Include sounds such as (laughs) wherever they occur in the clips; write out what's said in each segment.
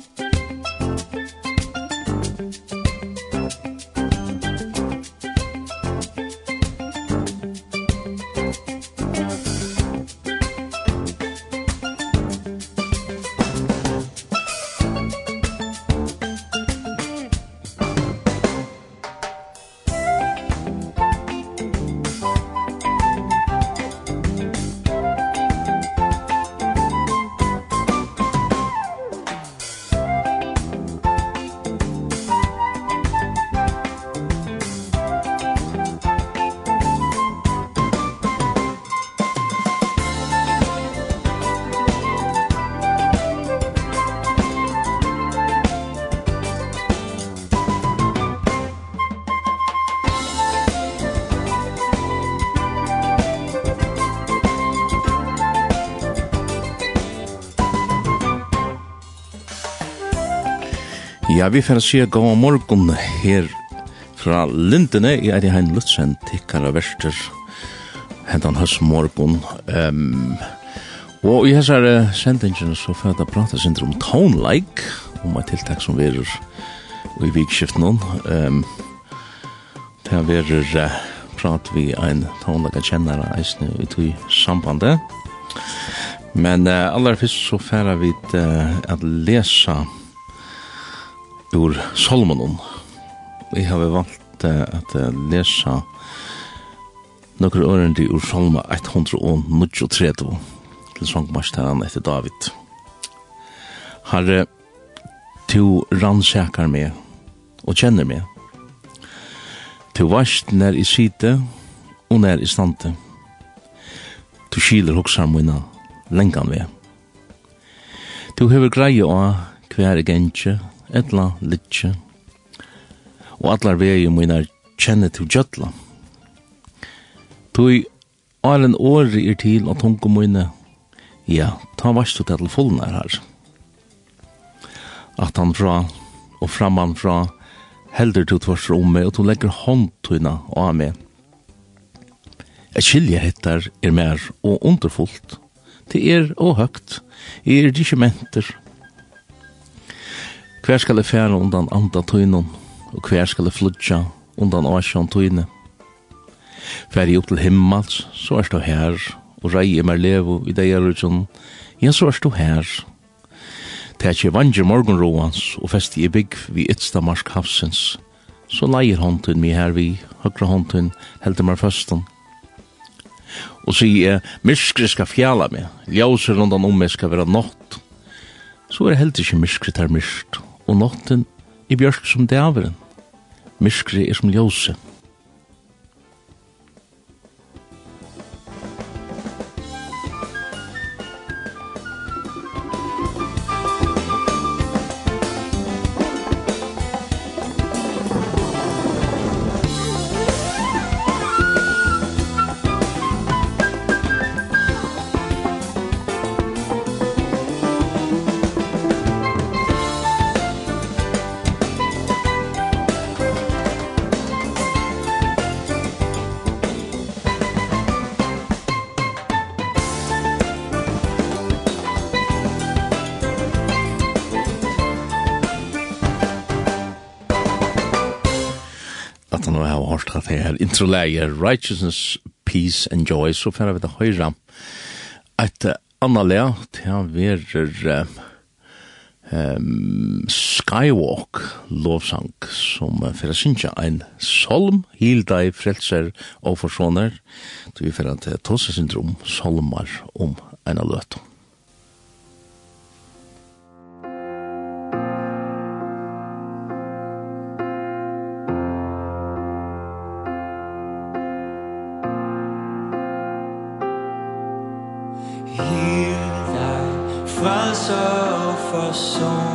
Musik Ja, vi får se god morgon her fra Lindene. Jeg er i Hein Lutzen, tikkara verster, hentan høst morgon. Um, og i hans her sendingen så får jeg da prata sin om tonelike, om et tiltak som verur i vikskift nå. Um, det er vi uh, prat vi ein tonelike kjennare eisne i tog sambandet. Men uh, aller fyrst så får vi uh, at lesa ur Solmonon. Vi har valgt at lesa nokre årendi ur Solma 139 til sangmarstæren etter David. Herre, to rannsakar meg og kjenner meg. Tu varst nær i site og nær i stante. Tu skiler hoksar mina lengan ved. Tu hever greie av hver gentje etla litje, og allar vegi minar kjenne til gjøtla. Tui Arlen åri er til at hun kom inne, ja, ta varst du til fullna her. At han fra og framman fra helder til tvars om meg, og hun legger håndtøyna av meg. Et kylje hettar er mer og underfullt, Det er og høgt, er disjementer, Hver skal jeg fære undan anda tøynen, og hver skal jeg flutja undan asjan tøyne. Fær jeg opp til himmels, så er du her, og rei i mer levo i deg er utsjon, ja, så er du her. Tæt jeg vanger morgenroans, og festi i bygg vi ytsta marsk havsens, så leier håndtun mi her vi, høyre håndtun heldur mer føsten. Og sier, myskri skal fjala meg, ljauser rundan om meg skal vera nått, så er heldur ikke myskri ter myskri og notten i bjørk som dæveren. Myskri er som ljose. så läge righteousness, peace and joy, så färre vi det höjra. Ett annet läge, til här verer um, Skywalk lovsang som fyrir synsja ein solm hilda i frelser og forsoner vi fyrir at Tosse syndrom solmar om en av løtum soul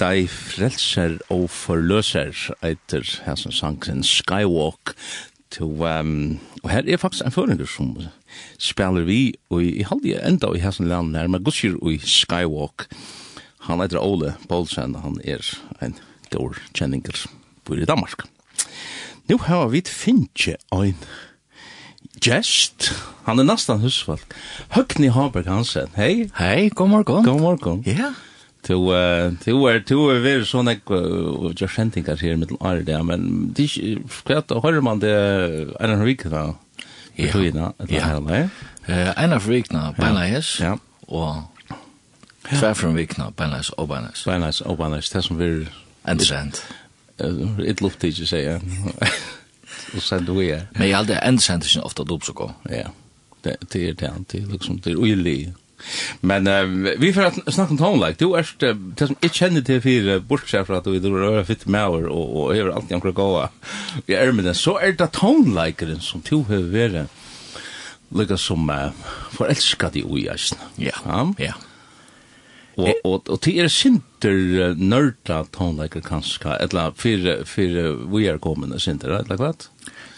Dei frelser og forløser etter hessen sangen Skywalk to um, og her er faktisk en føringer som spiller vi og i halde enda i hessen land her med gudskir og Skywalk han heter Ole Bolsen han er en dår kjenninger bor i Danmark Nå har vi finnje ein Gest, han er nesten husvalg. Høgni Haberg Hansen, hei. Hei, god morgon. God morgon. Ja. Yeah to to er to er ver sån ek og just sending her her mitt all der men det og har man det en en week da. Ja. Ja. Ja. Eh en Henrik na Benas. Ja. Og Tvær fra vikna, Benas og Benas. Benas og Benas, det som vi... En it Et luft ikke sier. Og send du er. Men jeg aldri en sent ikke ofte dopp så gå. Ja, det det er det, det er liksom, det er uilig. Men uh, vi får att snacka om tonelike. Du er uh, det som inte kjenner til för uh, bortsett fra at du er röra fitt med och og, og är alltid omkring gåa i är så er det tonelikeren som du har vært lika som uh, forelsket i ojasen. Ja. Ja. ja. Og, og, og til er sinter uh, nørda tonlager kanskje, eller för för vi er kommende sinter, eller hva?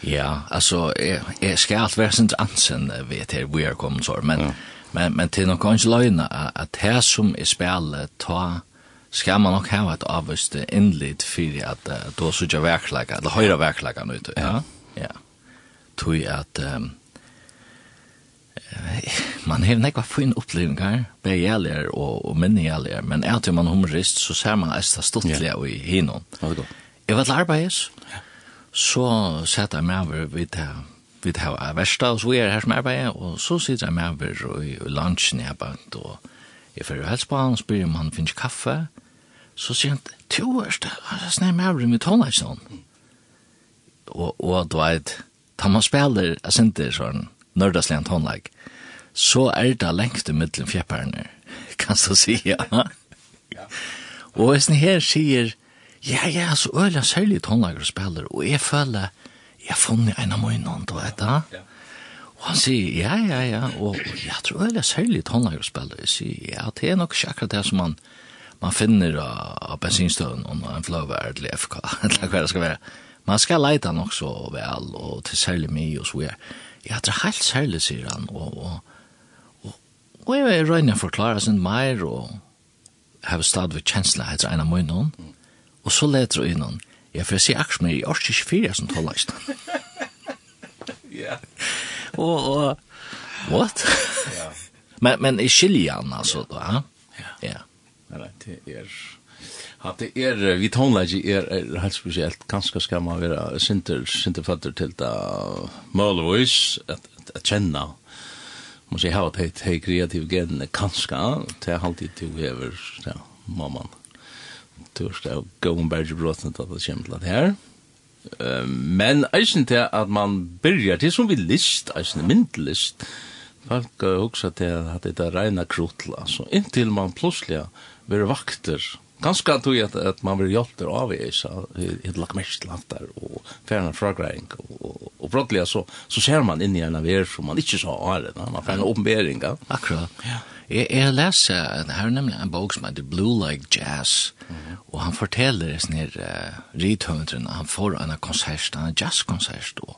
Ja, altså, jeg, jeg skal alt være väsent ansen ved til vi er kommande så men ja Men, men til noen ikke løgne at det som er spillet, ta skal man nok hava et avvist innlitt for at uh, då sutja verklaga, eller høyre verklaga nå, ja? Ja. Tui at um, man hevur nekva fin upplevingar, begjæligar og, og minnigjæligar, men er til man humorist, så ser man eista stuttliga yeah. i hinon. Ja, det går. Jeg var til arbeids, så sette jeg meg over vidt her vi har av versta og så er her som arbeider, og så sitter jeg med over i lunchen jeg bant, og jeg får helst på han og spyr om han finnes kaffe, så sier han, to er det, jeg snakker med over i mitt hånd, og, og du vet, da man spiller, jeg synes det sånn, nørdaslig en så er det lengst i middelen fjepperne, kan du si, ja. Og hvis ni her sier, ja, ja, så øyla særlig tonlager spiller, og jeg føler, jeg har funnet en av mine, du vet det. Og han sier, ja, ja, ja, og, og jeg tror det er særlig tonlagerspiller. Jeg sier, ja, det er nok ikke akkurat det som man, man finner av av bensinstøvn og en fløver er til FK, eller hva det skal være. Man skal leita nok så vel, og til særlig mye og så videre. Ja, det er helt særlig, sier han, og, og, og, og jeg røyner forklare sin mer, og har stadig kjensla etter en av munnen, og så leter jeg innom, Ja, for jeg sier akkurat meg, jeg orker ikke fire som tål leist. Ja. Og, og, what? Ja. Men, men i skiljan, altså, da, ja. Ja. Ja, det er, Ja, det er, vi tonelage er, er helt spesielt, kanskje skal man være sinter, sinterfatter til det, målvis, at, at at kjenne, må si, ha et hei kreativ genene, kanskje, til er alltid du hever, ja, mamman. Ja tørst av gåen berge bråten til at det kommer til at her. Men eisen til at man byrjar til som vi list, eisen myndlist, folk har også til at det er reina krotla, så inntil man plutselig vera vakter Ganske tog jag att man blir hjälter av i så ett lagt mest lantar och färna og, och og brottelig, så så ser man in i en värld som man inte så har det man får en uppenbarelse. Ja. Akkurat. Ja. leser, det her er nemlig en bok som heter Blue Like Jazz mm. och han fortäller sånn her uh, rithøvendren, han får en konsert, en jazzkonsert og,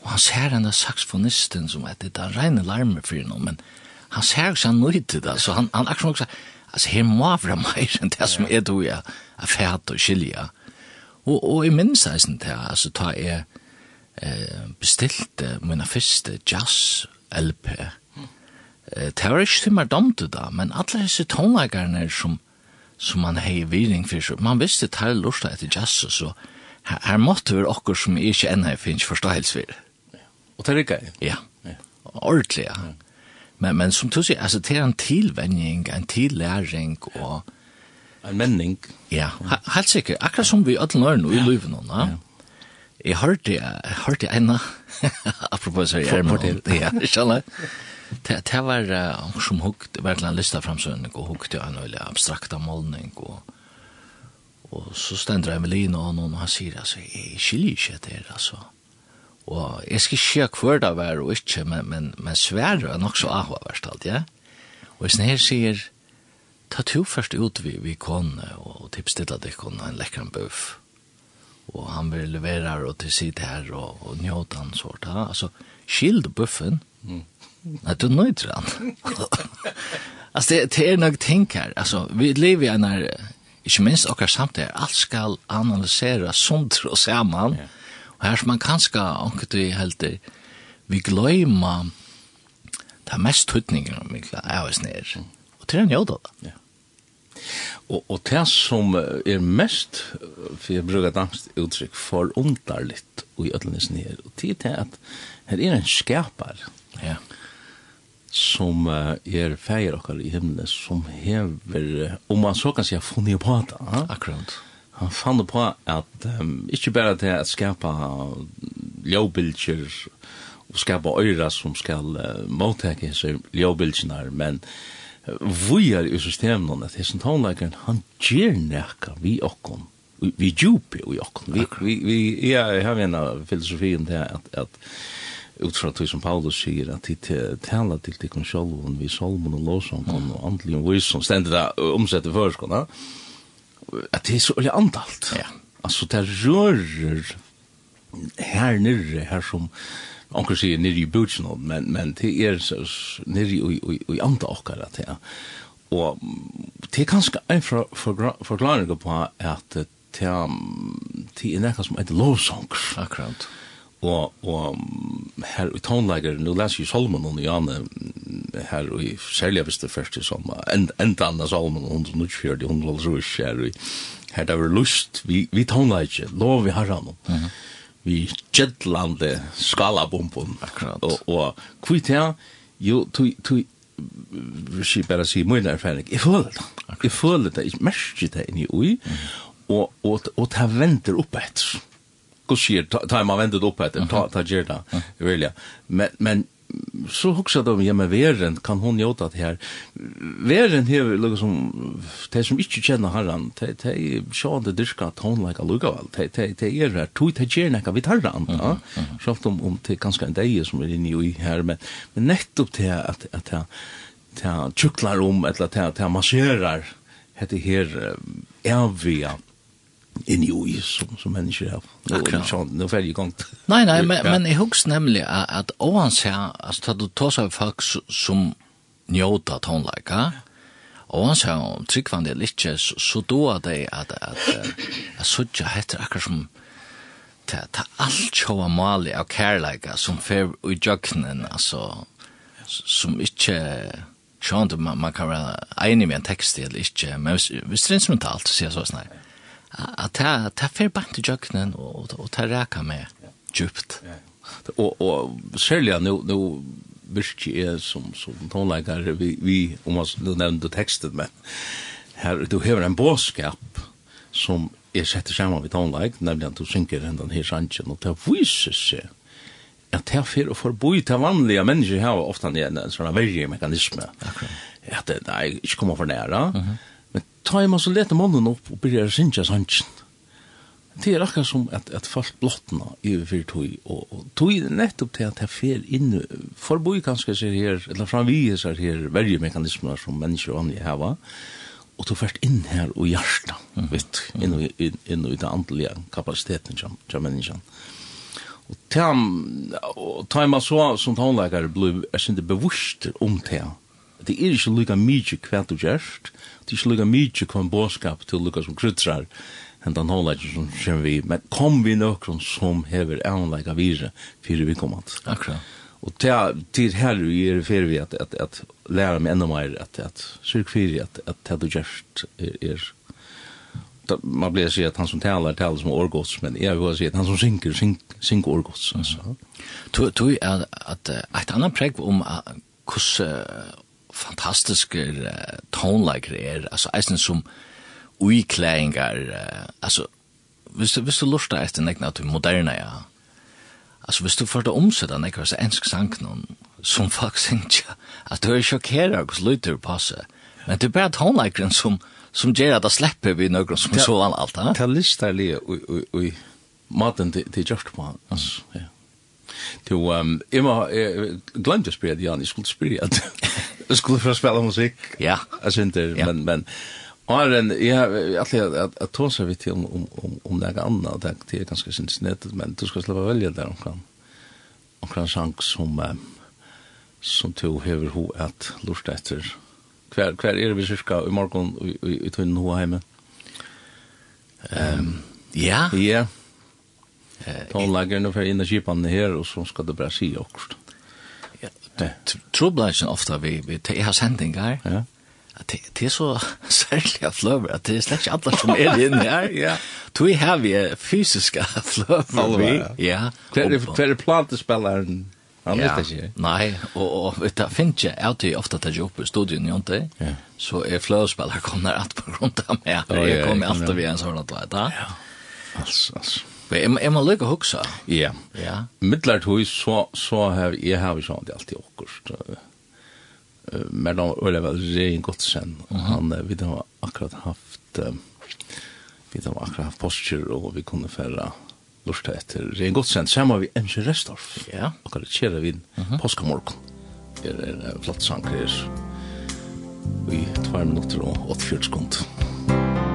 Och han ser den där saxofonisten som heter den rena larmer för honom men han ser også han nöjd det så han han också altså her må være mer enn det som er du er fært og skilja. Og, og jeg minns det sånn til, altså ta jeg eh, bestilte mine første jazz-LP. Mm. Eh, det var ikke til meg dumt da, men alle disse tonleggerne som, som man hei viring for, så man visste det her lortet etter jazz, og så her, her måtte vi okkur som ikke ennå finnes forståelse for. Ja. Og det er ikke? Ja, ordentlig, ja. ja Men, men som du sier, altså, det er en tilvenning, en tillæring og... En menning. Ja, he helt sikkert. Akkurat som vi alle nøyre nå i livet nå, ja. Jeg hørte, jeg hørte ena, (laughs) apropos her i Ermen, ja, skjønne. Det, det var uh, som hukt, var en fram sønning, og hukt jo en veldig abstrakta målning, og, og så stender Emeline og noen, og han sier, altså, jeg skiljer ikke det, altså. Og jeg skal ikke hver det var og ikke, men, men, men svære er nok så avhverst alt, ja. Og hvis denne sier, ta to først ut vi, vi kone og tipstilla deg kone en lekkeren bøff. Og han vil levere og til sitt her og, og njøte han sort. Ja. Altså, skild buffen. Mm. Nei, du nøyder han. (laughs) altså, det, det er nok ting her. Altså, vi lever i en her, ikke minst okkar samtidig, alt skal analysere sunt og saman. Yeah Og her som man kanskje anker helt det, vi gløyma det mest tøytninger om vi er oss ned. Og til en jøda da. Ja. Og, og det som er mest, for jeg bruker dansk uttrykk, for underligt og i ødlenes her, og tid til at her er en skapar ja. som er feir okkar i himmelen, som hever, om man så kan si, funnet på det. Akkurat han fann på at um, ikke bare til at skapa ljøbilger og skapa øyra som skal uh, mottake seg ljøbilgerna, men vi er i systemen at hessen tonleikeren, han gjør nekka vi okkon, vi djupi vi okkon. Vi, vi, vi, jeg har en av filosofien til at, at utfra tog som Paulus sier at de tala til de konsjolven vi solmon og låsån og andelig og vysom, stendet det omsette førskona, ja at det er så olje andalt. Ja. Altså, det rører her nere, her som onker sier nere i bøtjen, men, men det er nere i, i, i andre okker at det er. Og det er kanskje en for, for, forklaring på at det er, det er nekka som heter lovsong. Akkurat og og her i tonlager nu læs i Solomon og Janne her i særlig hvis det første som end enda andre Solomon og hundre nutt fjørdi hundre og rus her i her der var lust vi, vi tonlager lov vi har han mm -hmm. vi gjettlande skalabumpon akkurat og, og kvitt her jo tui tui vi bare si mun erfaring. Jeg føler det jeg føler det jeg merker det inni ui og, og, og, og det venter opp etter kusher time man endet upp heter ta ta gerda vilja men men så huxar de ja men veren kan hon jota det här veren här liksom det som inte känner herran det det så det diska tone like a look all det det det är rätt tog det ger näka vid herran ja. Så om om det kanske en dag som är inne i här men men nettopp det att att att ta tjuklar om eller ta ta masserar heter här ävia in i ui som, som mennesker har. Akkurat. Nå er ferdig gongt. Nei, nei, men, men jeg husker nemlig at åans her, altså, da du tar seg folk som njóta tónleika, og han sa om tryggvandi litje, så doa det at, at, at at suttja heter akkur som ta, ta allt tjóa mali av kærleika som fer ui jöknen, altså, som ikkje Sjón, man, man kan være enig med en tekst eller ikke, men hvis, hvis det er instrumentalt, så sier jeg så snart at jeg, ta fer bant til jøknen og, og ta reker med djupt. Og, og særlig nå, nå virkelig er som, som tonleikere, vi, vi, om man nu nevnte tekstet men her, du hever en båskap som er sett sammen med tonleik, nemlig at du synker hendan her sannsyn, og det viser seg at det fer å forboi til vanlige mennesker har ofte en sånn vergemekanisme. Akkurat. At det, nei, ikke kommer for nære, uh -huh tar man så lete mannen opp og byrjar synja sannsyn. Det er akkurat som at, at folk blottna overfor tog, og, og tog er nettopp til at det fer fel inn, forboi kanskje ser her, eller framvis er her vergemekanismer som mennesker vanlige heva, og du først inn her og hjärsta, mm. vet, inn, og, inn, inn og i den andelige kapasiteten som menneskene. Og tam, og tar man så som tonleikare blir, er sin det bevurster om det, det er ikke lykka mykje kvært og gjerst, det er ikke lukka mykje kom båskap til lukka som krutsar enn den håndleikje som kjem vi, men kom vi nøkron som hever anleika vire fyrir vi komand. Akkurat. Og til her vi er fyrir vi at, at, at læra meg enda meir at, at syrk fyrir at, at det du gjerst er, er man blir sig att han som talar talar som orgots men jag vill säga att han som synker synk sink orgots alltså. Tror tror att att ett annat präg om kus fantastiske uh, tonelager er, altså eisen som uiklæringar, uh, altså, hvis du, hvis du lurer etter nekna til moderne, ja, altså, hvis du får det omsett nekna, altså, ensk sang noen, som folk (laughs) synger, at du er sjokkera hos lytter på seg, men det er bare tonelageren som, som gjør at det slipper vi noen som så an alt, ja. Det er listarlige, og, og, maten til til gjørt på, altså, ja. Du, um, jeg må, jeg glemte å spørre, Jan, jeg skulle spørre at du skulle få spela musik. Ja. Jag syns det ja. men, men, Arren, jag alltid att att, att ta sig vid till om om om några andra och det är ganska snett men du ska släppa välja där om kan. Om kan chans som som tog ho att lusta efter. Kvar kvar är det vi ska i morgon i i tunn ho heime? Ehm ja. Ja. Eh, Tonlagen för energipanne här och så ska det bara se också troblagen ofta vi, vi te har sendingar, ja. at det det er så (laughs) særlig fløver, at det er slett ikke alle som er inne her. (laughs) ja. Tog har vi fysiska (laughs) fløver Alle vi. Ja. Hver er platespilleren? Han ja. visste ikke. Nei, og, og vet du, finnes jeg alltid ofte til jobb i studien, jo ikke? Ja. Så er fløvespillere kommer alt på grunn av meg. Jeg kommer alltid ved en sånn at, vet du. Ja. Altså, altså. Men jeg, jeg må lykke å huske. Ja. ja. Midtlert hus, så, så har jeg har vi sånn det alltid akkurat. Men da var det vel Rein Godsen, og han, vi har akkurat haft, vi har akkurat haft postur, og vi kunne fære lortet etter Rein Godsen, sammen vi MC Restorff. Ja. Og kan det kjere vi påskamorgon. Det er en flott sang, det er i 2 minutter og 8-4 sekunder.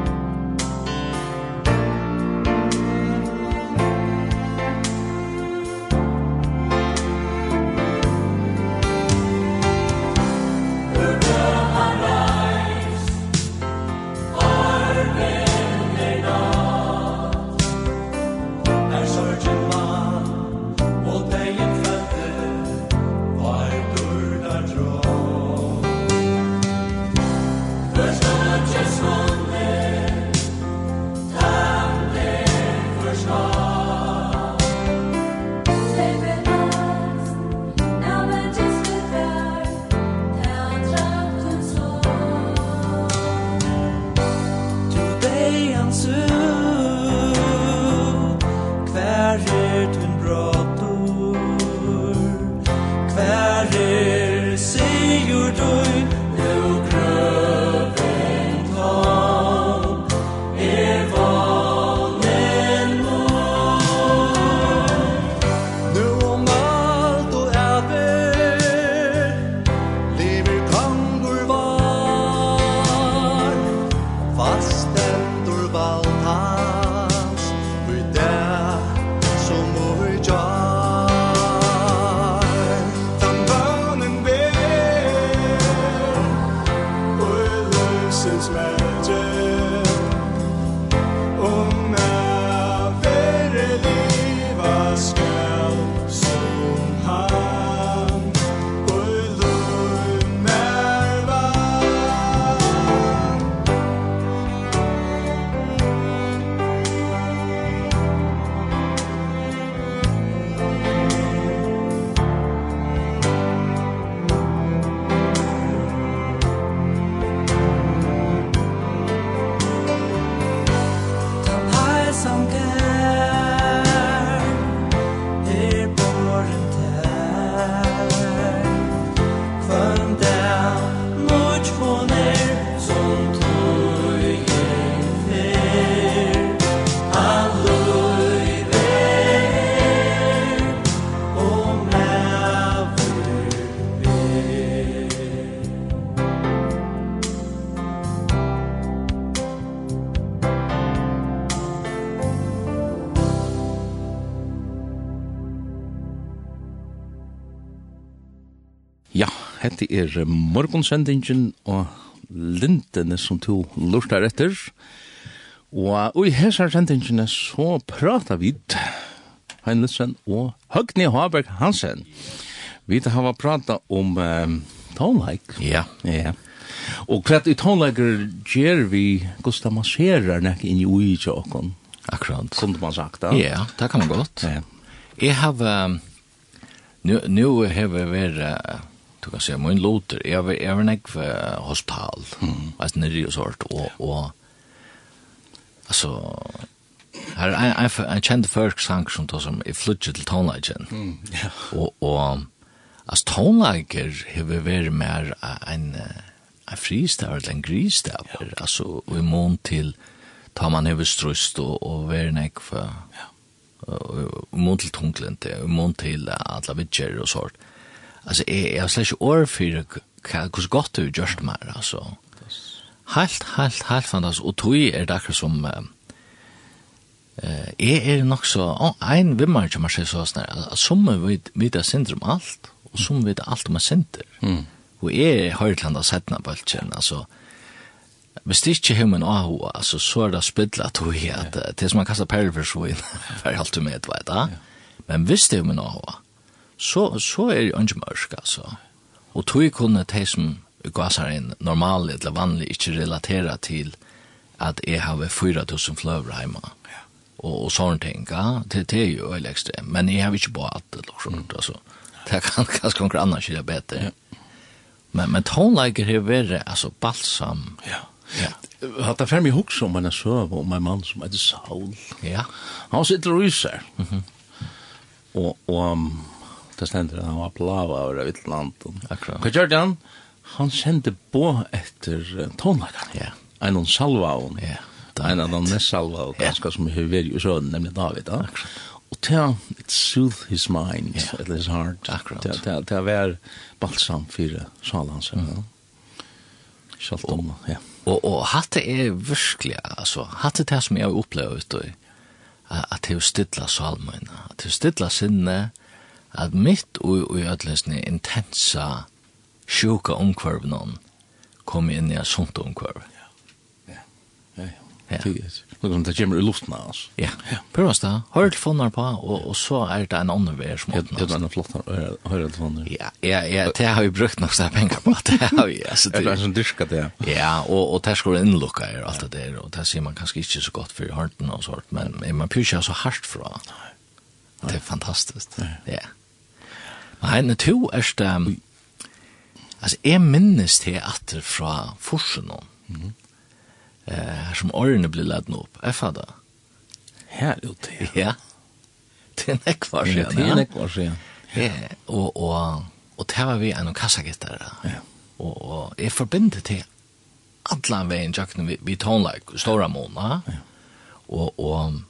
Hette er morgonsendingen og lintene som to lortar etter. Og i hessar sendingen så pratar vi Heinlitsen og Høgni Haberg Hansen. Vi har prata om um, tonleik. Ja. Ja. Og hva i tonleiker gjør vi Gustav Masserer nek inn i ui tjokken. Akkurat. Kunde man sagt da? Ja, det kan man godt. Ja. Jeg har... Um, nu, nu har vi vært... Uh, du kan säga min loter jeg över även ek hospital. Mm. altså nere og är sort og och alltså här är en en kjent folk sang som tar som i flutje til tonelagen, mm ja. Og, og altså tonelager har vi varit mer en en fristav eller en gristav ja. altså vi mån til tar man över strust och och värnek för ja. och mån till tunglente mån till alla vidger och sånt mm alltså är jag slash or för hvordan godt du just mer altså. helt helt helt fantastisk. Og tog er det akkurat som eh jeg er nok så Oh, en vimmer som man ser så snär som vi vet det syndrom alt, og som vet alt om synder. mm Og jeg har och är Hörlanda sättna bulten altså... Hvis det ikke er min ahu, altså, så er det spidlet tog i at... at det som man kastar perler for så inn, (laughs) for alt du med, vet du. Men hvis det har man AHO, så, så er det jo ikke mørk, altså. Og tog kunne de som gasar inn normal eller vanlig ikke relatera til at jeg har 4000 fløver hjemme. Ja. Og, og sånne ting, ja, det, det er jo veldig ekstremt. Men jeg har ikke bare alt det, liksom, mm. altså. Det kan (laughs) kanskje noen annen skilja bedre. Ja. Men, men tonleiker har vært, altså, balsam. Ja. Ja. Hatt det ferdig hos om en søv om en mann som heter Saul. Ja. Han sitter og ryser. Mm. Og, og um, Det stender han var blava over av et land. Akkurat. Hva gjør han? Han sendte på etter tonlakan. Ja. En av salva hon. Ja. En av de mest salva salvaun, ganske som vi hører i sønnen, nemlig David. Ja. Akkurat. Og til it soothed his mind, yeah. at his heart. Akkurat. Til å være balsam for salans. Mm. Kjalt om, ja. Og, og hatt det er virkelig, altså, hatt det er det som jeg har opplevd, at det er stilla salmøyna, at det er stilla sinne, at mitt og i ødlesne intensa sjuka omkvarv noen kom inn i sunt omkvarv. Ja, ja, ja. Det kommer til å gjemme i luften av oss. Ja, prøv oss da. Hør telefoner på, og, og så er det en annen vei som åpner. Det er en flott hør telefoner. Ja, ja, ja, det har vi brukt nok sånne penger på. Det har vi, altså. Det er en dyrka det, ja. Ja, og, og der skal innlukka er alt det der, og det sier man kanskje ikke så godt for i hørten og sånt, men man pyrir ikke så hardt fra. Det er fantastisk. Ja. ja. Nei, men to er det, altså, jeg minnes det atter fra forsen nå. mm -hmm. uh, som årene blir ledende opp, jeg fader. Her ute, ja. Ja, det er nekvar siden, ja. Det er nekvar siden. Ja, og, og, og det var vi en kassagitter, ja. Og, og jeg forbinder til alla veien jakken vi, vi tonleik, stora måneder, ja. og, og,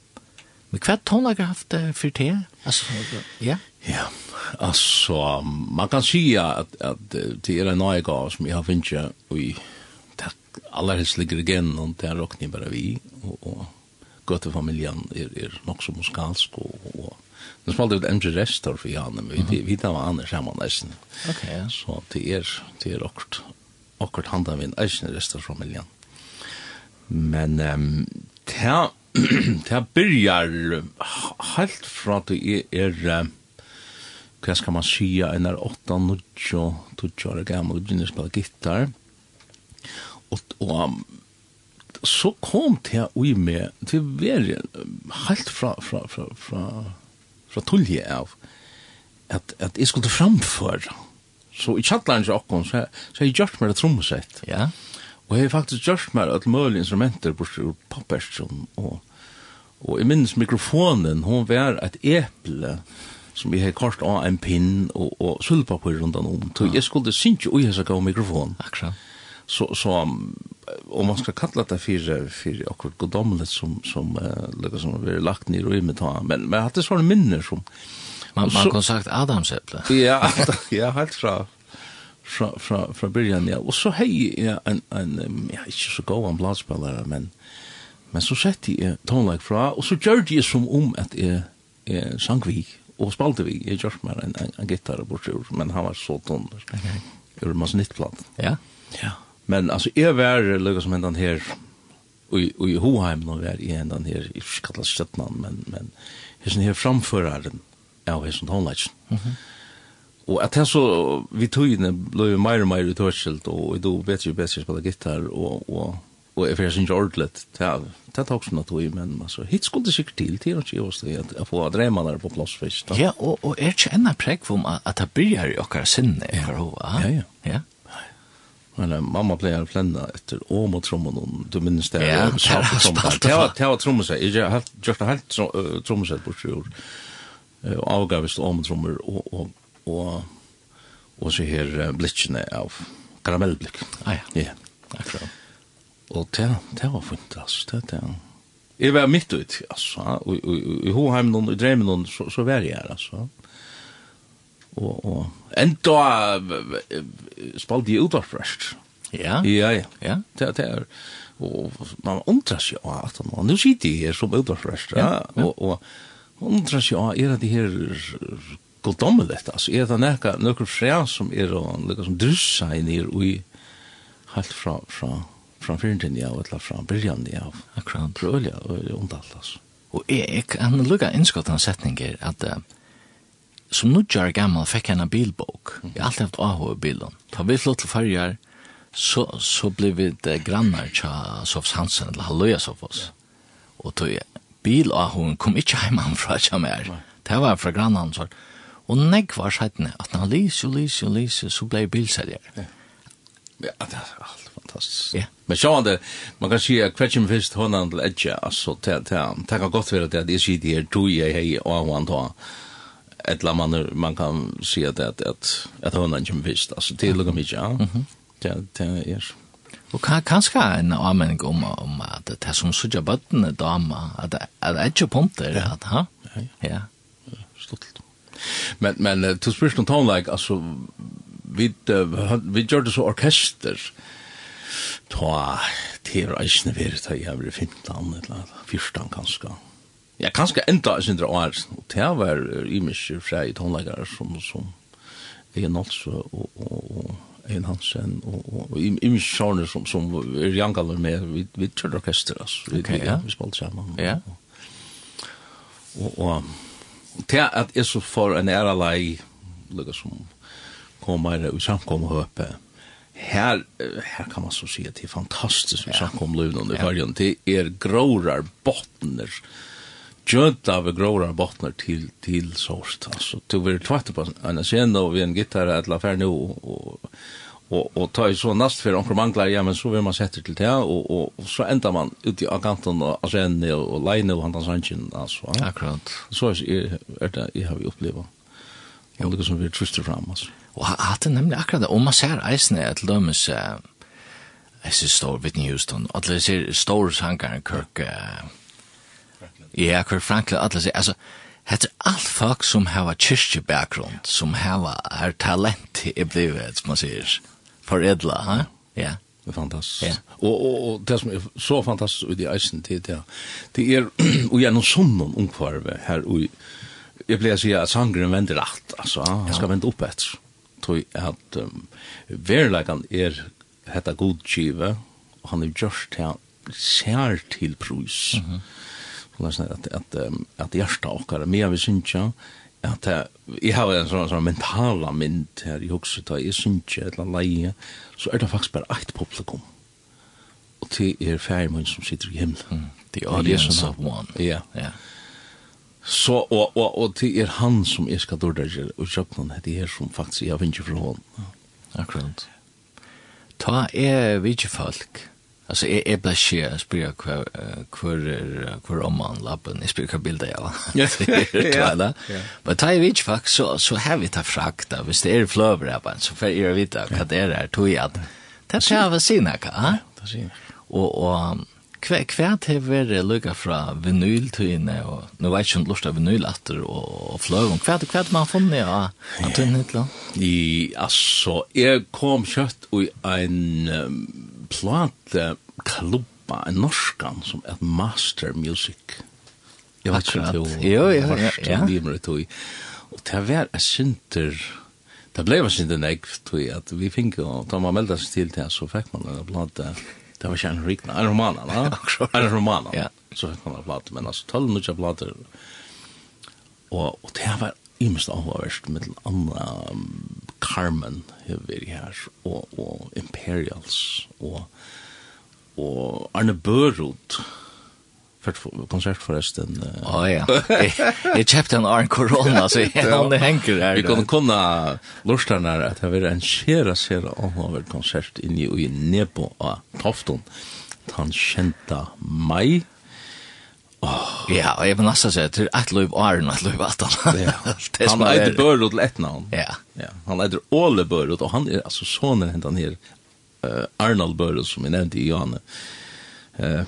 men hva tonleik har haft det for det? Altså, ja. Ja, altså, man kan si at, at det er en några som jeg har finnet, finche vi aller helst ligger igen og det er råkning bare vi og, og gøtefamilien er, er nok så muskalsk og, och Nu spalte ut MG Restor for Janne, men vi, vi tar var annars hemma nesten. Ok, ja. Så det er, det er okkert, okkert handa vi en eisen Restor familjen. Men um, det, det byrjar helt fra at det er, er hva skal man sija, en er 8, 9, 12 år gammel, begynner å spille gitar. Og, og så kom det ui med, til veri, helt fra, fra, fra, fra, fra tullje av, at, at jeg skulle framføre. Så i kjattlandet okkon, så, så har jeg gjort meg det trommesett. Ja. Og jeg har faktisk gjort meg et mulig instrumenter, bort ur pappersen, og, og jeg minnes mikrofonen, hun var et eple, som jeg har kort av en pinn og, og sølvpapir rundt om. Så jeg skulle synes jo i hessa gav mikrofon. Akkurat. Så, så om man skal kalla det for, for akkurat goddomlet som, som, uh, som vi har lagt ned i rymmet. Men, men jeg hadde sånne minner som... Man, man kunne sagt Adamseple. ja, ja, helt fra fra fra fra byrjan ja och så hej ja en en ja ikke så god en bladspillere, men men så sette jeg tonlag fra och så gjorde jag som om att är är sangvik og spalte vi i Josh med en, en, en gitarr bort men han var så tunn. Okay. det var masse nyttplatt. Ja. Ja. Men alltså jeg var lugg som ändan här och och i Hoheim nå var jeg i ändan här i kallas Stetnan men men här her framføraren av här tonleitsen. tonlage. Mhm. Mm och att det så vi tog ju blev mer och mer og, och då vet och bedre spela gitarr och och og jeg fyrir sin ordlet, det tok som tog, men altså, hit skulle det sikkert til, til og oss det, at jeg får dreimene på plass først. Ja, og, og er ikke enda prekk om at det byrjar i okkar sinne, ja. ja, ja, ja. Men mamma pleier å flenda etter åm og trommen, og du minnes det, ja, det var trommen seg, jeg har gjort det helt trommen seg bort i år, og avgavist åm og trommer, og, og, og, så her blitzene av karamellblikk. Ja, ja, akkurat. Og det, det var fint, altså. Det, det, jeg var midt ut, altså. Og, og, og, I Hoheim og i Dreimen noen, så, så var jeg her, altså. Og, og enda spalte jeg utvarfrest. Ja? Ja, ja. ja. Det, det er, og man undrar seg av at man, nu sitter jeg her som utvarfrest, ja. ja. Og, og undrar seg av, er det her godommeligt, altså. Er det nekka, nekka fræ som er, og nekka som drussa inn her, og i, helt fra, fra, från förrän ja, eller från början ja. Akkurat. Prövliga og ondallt altså. Og jeg, jeg kan lukka innskott av setninger at uh, som nudjar gammal fikk jeg en bilbok. Jeg har alltid haft AHO i bilen. Da vi flott til farger, så, så ble vi det grannar tja Sofs Hansen, eller Halloja Sofos. Ja. Og tog jeg, bil AHO kom ikke heimann fra tja mer. Det var fra grannan sort. Og negg var sættene at han lyser, og lyser, og lys, så ble bilselger. Ja. Ja, det er alt fantastisk. Ja, men så det man kan se Christian Fist honan till edge alltså till till tacka gott för det det är shit her, tog jeg hei, og han då. et eller man man kan se det att at att honan som fist alltså till lugg mig ja. Mhm. Ja, det är Og kan, kanskje en anmenning om, om at det er som sutja bøttene dama, at det er ikke punter, at ha? Ja, ja. Sluttelt. Men, men, to spørsmål om tonleik, altså, vi, vi gjør det så orkester, ta til reisene fyrir ta jeg var i Finland, eller fyrstan kanskje. Ja, kanskje enda i sindra år, og det var imiske fra i tonleggere som, som Egen Olse og, og, og Egen Hansen, og, og, og imiske sjårene som, som er jangaler med, vi, vi tørre orkester, altså. Vi, okay, ja. vi spalte sammen. Ja. Og, og, til at jeg så får en ære lei, lukka som kommer i samkommet høpe, här her kan man så si at det er fantastisk hur ja. om Lund under vargen. Det är grårar bottnar. Jönt av grårar bottnar till till sorst Altså, Du vil tvarte på en scene og vi en gitarr att la fär nu och och og ta ju så nast för onkel manglar ja men så vil man sette till det och och, og så ändar man ut i kanten och sen och line och han dans alltså. Akkurat. Så er, er det jag har upplevt. Ja, det som vi trustar fram oss. Och att det nemlig akkurat det. og man ser eisen är till uh, jeg synes stor Whitney Houston. og Alla ser stor sangaren Kirk uh, Ja, Kirk Franklin. Alla ser, altså, Hetta alt folk sum hava kyrkje bakgrund, sum hava er talent i blivet, som man sier, for edla, ha? Ja. Det er fantastisk. Ja. Og, og, og det som er så fantastisk ut i eisen tid, det, det er, og gjennom sånn omkvarve her, og jag blir si at sangren vender alt, alltså jag ska vende upp ett tror att um, verligen er hetta god og och han er gjørst til sär til prus. Mm -hmm. att att att at hjertet och kara mer vi syns ju att jag har en sån sån mentala mynd här i huset att jag syns et eller leje så er det faktiskt bara ett publikum. Och det är färgmän som sitter i himlen. The audience of one. Ja. Ja. Så, og, og, og det er han som jeg skal dårda gjøre, og kjøpnen det er som faktisk jeg vinner fra hånden. Akkurat. Ta er vidje folk. jeg är är bara shit jag spelar kvar er, kvar om man lappen bildet jeg var. (laughs) (laughs) ja. Ja. Men Men tar vi fax så så har vi ta frakta hvis det är flöver där så får jeg vite hva det er her, tog jeg at, Det ser vi sina ka. Det ser. Och och Kvært har vært lukka fra vinyltøyene, og nå vet jeg ikke om lort av vinylatter og og fløvum. hva og kvært man funnet av Antonin Hitler? I, altså, jeg kom kjøtt i en um, plate klubba, en norskan, som er master music. Jeg vet ikke om det var først, ja, ja. Og det var en sinter, det ble en sinter negv, tror jeg, at vi fikk, og da man meldte seg til det, så fikk man en plate, det var kärn rikna en roman va? (laughs) En roman ja. Så kan man prata men altså, tolv nya plater, og, og det var imst avhörst med den andre um, Carmen hever vi här og, och Imperials og, og Arne Børud, för konsert förresten. Ja ja. Jag köpte en arn corona så han det hänger där. Vi kunde kunna lustar när att det var en skera skera av en konsert in i Nebo på Tofton. Han känta mig. Oh. Ja, og jeg vil nesten si at det er et løyv åren, et løyv at han. Han er etter Børud til et navn. Ja. ja. Han er etter Åle Børud, og han er altså sånne hentan her, uh, Arnold Børud, som jeg nevnte i Johanne. Uh,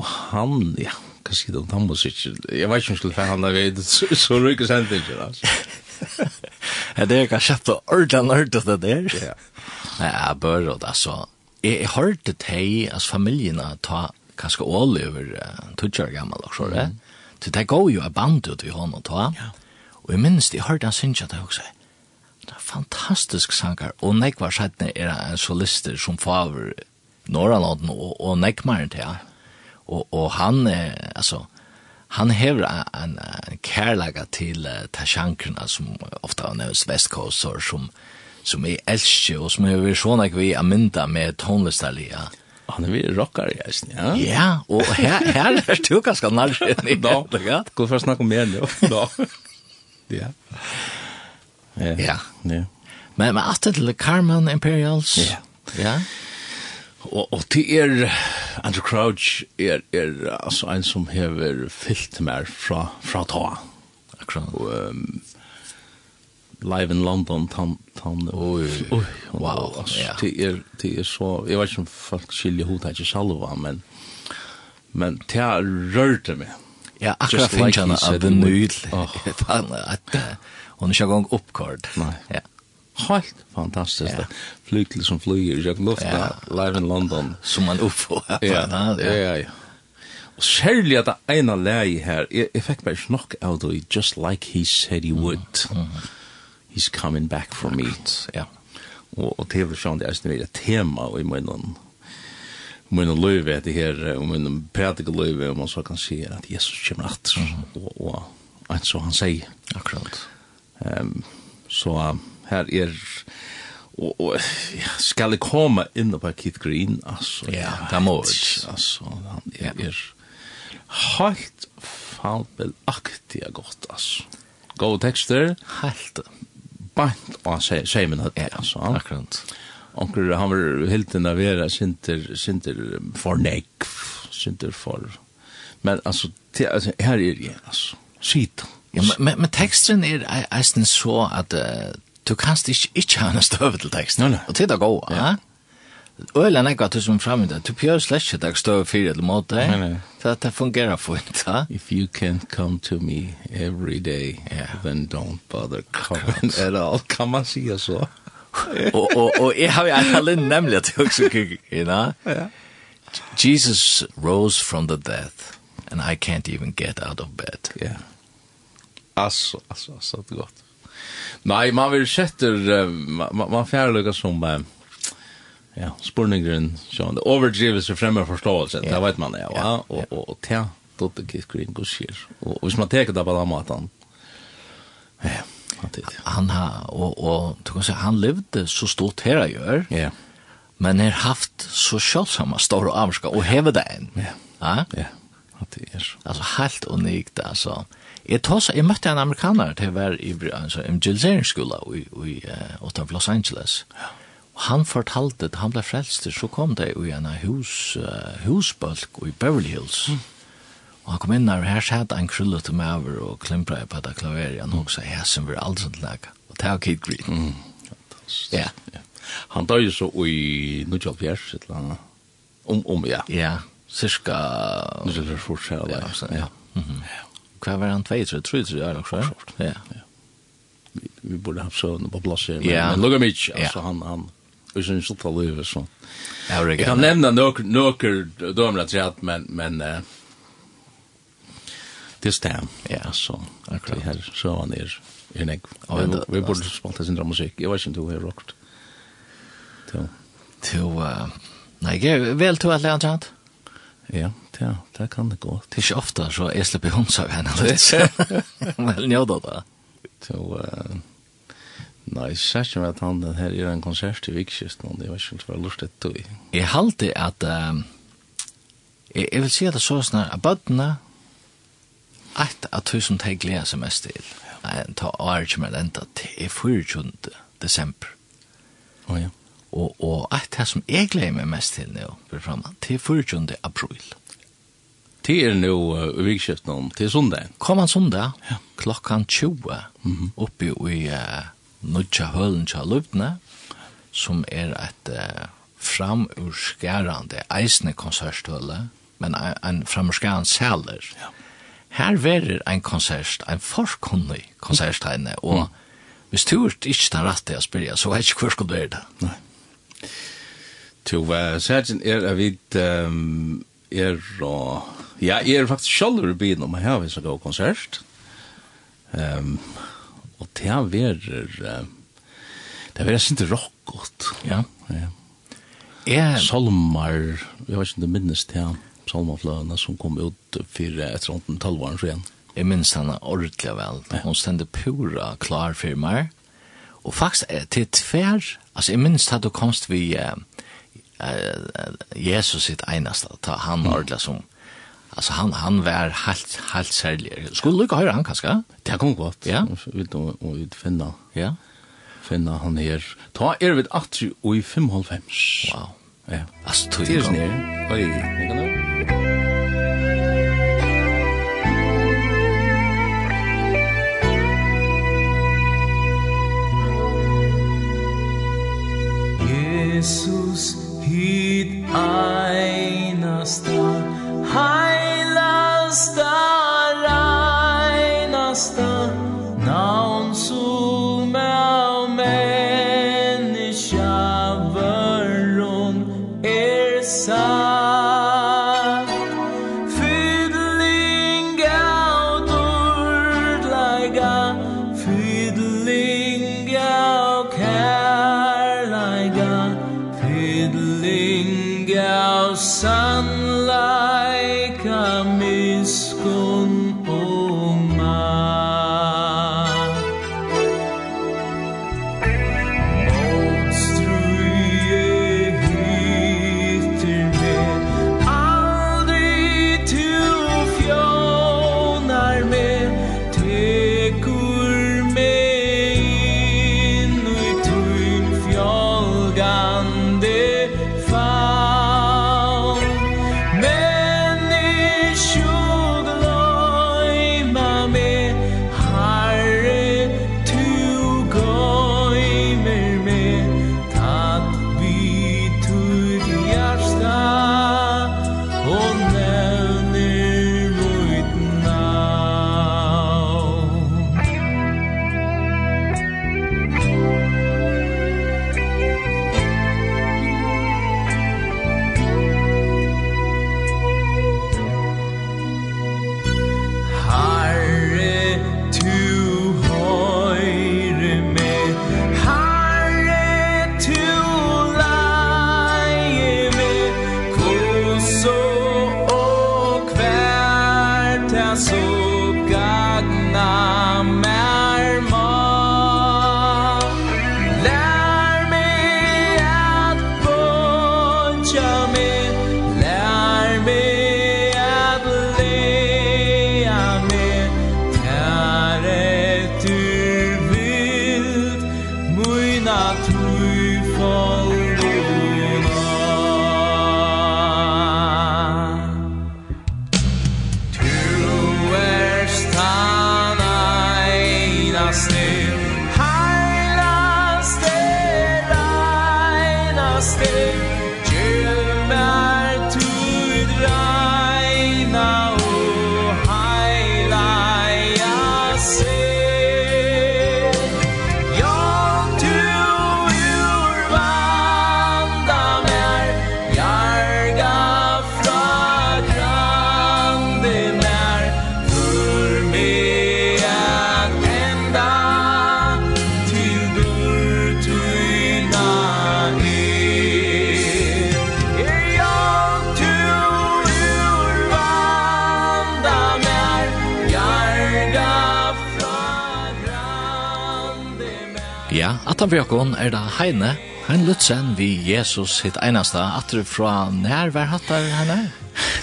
Og han, ja, hva sier du om han musikk? Jeg vet ikke om jeg skulle fann han der det, så rykker sendt ikke, altså. (laughs) Det er ikke kanskje og ordentlig hørt det der. Ja. Nei, jeg bør, altså, jeg hørte til, altså, familiene ta kanskje ål over tutsjer gammel, så det. Så det går jo en band ut i hånden, ta. Og jeg minns, jeg hørte han synes at det også Det er, fantastisk sanger, og nekvar sættene er en solister som faver Norrland og, og nekmaren til, og, og han eh, altså, han hever en, en kærlega til uh, tasjankrene som ofta nevnes West Coast or, som, som er elskje og som er vil sånn at vi er mynda med tonlisterlige Han er vi rockar i eisen, ja? Ja, og her, her er du ganske nærkjen i da, gå for å snakke mer nå. da. (laughs) Ja. Ja. Ja. Men, men at det til Carmen Imperials, ja. ja. Og, og til er, Andrew Crouch er, er altså en som hever fyllt mer fra, fra ta. Akkurat. Og, um, live in London, tan tan oi, oi, wow, altså, ja. det er, det er så, jeg vet ikke om folk skiljer hodet ikke salva, men, men det er rørte meg. Ja, akkurat finner han av en nydelig, fan at, hon er ikke gang oppkord. Nei. Ja helt fantastisk. Ja. Flygel som flyger jeg lufta ja. live in London som man UFO. Ja, ja, ja. ja. Og særlig at det ene leie her, jeg, jeg fikk bare ikke nok av det, just like he said he would. Mm. Mm. He's coming back for me. Ja. Og, og TV-sjån, det er sånn et tema i munnen Munnen løyve etter her, og munnen prædike løyve, om man så kan si at Jesus kommer at, mm -hmm. og, og, og så han sier. Akkurat. Um, så, her er og, og ja, skal jeg komme inn på Keith Green, altså. Ja, det må jeg. Altså, han er, ja. er helt fabelaktig godt, altså. Gode tekster. Helt. Bant og se, se min høtt, ja, altså. Akkurat. Onkel, han var helt inn vera, sinter, sinter for negv, sinter for... Men altså, te, altså her er jeg, altså. Skita. Ja, men, men, men teksten er eisen så at uh, du kanst ikke, ikke ha en støve til tekst. No, no. Og til det går, ja. Øyla nekka du som framvinda, du pjør slett ikke deg støve fyrir eller måte, så det fungerer fint, ja. If you can't come to me every day, yeah. then don't bother coming at all. Kan man sige så? og, og, og jeg har jo alle nemlig at jeg også you know? Ja. Jesus rose from the death, and I can't even get out of bed. Yeah. Alltså, alltså, alltså, det är gott. Nei, man vil sette, man, man fjærløkker som, uh, ja, spurningren, sånn, overdrives og fremmer forståelse, det vet man, ja, ja, og, og, og, då det kitt grinn og skjer. Og hvis man teker det på den måten, ja, han har, og, og, du kan si, han levde så stort her jeg gjør, ja. men har haft så kjølsomme store avska, og hever det enn. Ja, ja. ja. At det er. Altså helt unikt, altså. Jeg, tås, jeg møtte en amerikaner til å være i altså, evangeliseringsskola i, i uh, Los Angeles. Ja. Og han fortalte at han ble frelst, så kom det i en hus, uh, husbølg i Beverly Hills. Mm. Og han kom inn her, her satt en krullet til meg over og klimpret på det klaveret. Han også, jeg som vi aldri sånn lag. Og det var Kate Green. Mm. Ja. ja. Han døde så i 1970, et eller annet. Om, om, ja. Ja, cirka... Nu är det fort Ja, ja. Mm var han 2, 3, 3, 3 år också? Ja, ja. Vi, vi borde ha så på plats här. Ja. Men lugga mig Alltså han, han... Och sen så tar livet så. Jag kan nämna några dömer att säga men... men uh, det stäm. Ja, så. Akkurat. Det här sövan är... är nek. Ja, vi, borde spalta sin musik. Jag vet inte hur jag rockt. Till... Till... Uh, vel, väl at att lära Ja, ja, det kan det gå. Det er ikke ofte så jeg slipper hun seg henne litt. (laughs) Vel njøda da. Så, nei, jeg ser ikke med at han her gjør en konsert i Vikskisten, og det var ikke så for lurt et. Jeg halte at, jeg jeg vil si at det så snar, at bøttene, et av tusen teg gleder seg mest til. Nei, ta arrangement enda til 24. desember. Å ja. Og, og et det som jeg gleder meg mest til nå, for framme, til 40. april. Det er nå uh, vikskiftet om til sundag. Kommer sundag, ja. klokkan 20, mm -hmm. oppe i uh, Nudja Hølen til Løvdene, som er et uh, framurskærende eisne konserthøle, men en, en framurskærende sæler. Ja. Her verer en konsert, en forkunnig konsert og mm. hvis du ikke tar rett til å spille, så vet jeg ikke hvor skal du være det. Nei. To uh, sergeant er at vi um, er og... Ja, jeg er faktisk sjølver i byen om jeg har vist å gå konsert. Um, og det er verer uh, det er verer sint rockot. Ja, ja. Ja. Solmar, jeg vet ikke om du minnes til han, Solmarfløyene som kom ut for et rundt en tolvåren siden. Jeg minnes henne ordentlig vel. Hun stendte pura klar for meg. Og faktisk, til tver Altså, jeg minns at du komst vi uh, uh, Jesus sitt enasta ta han mm. ordla som altså han han var helt helt særlig. Skulle du höra han kanskje? Det kom godt. Ja. Vi då och ut finna. Ja. Finna han her. Ta er vid 80 og i 55. Wow. Ja. Alltså tror jag. Oi, jeg kan. Jesus hit einast Ja, at han bjøkken er da Heine, Hein Lutzen vi Jesus hitt einasta atru fra nær var hattar henne?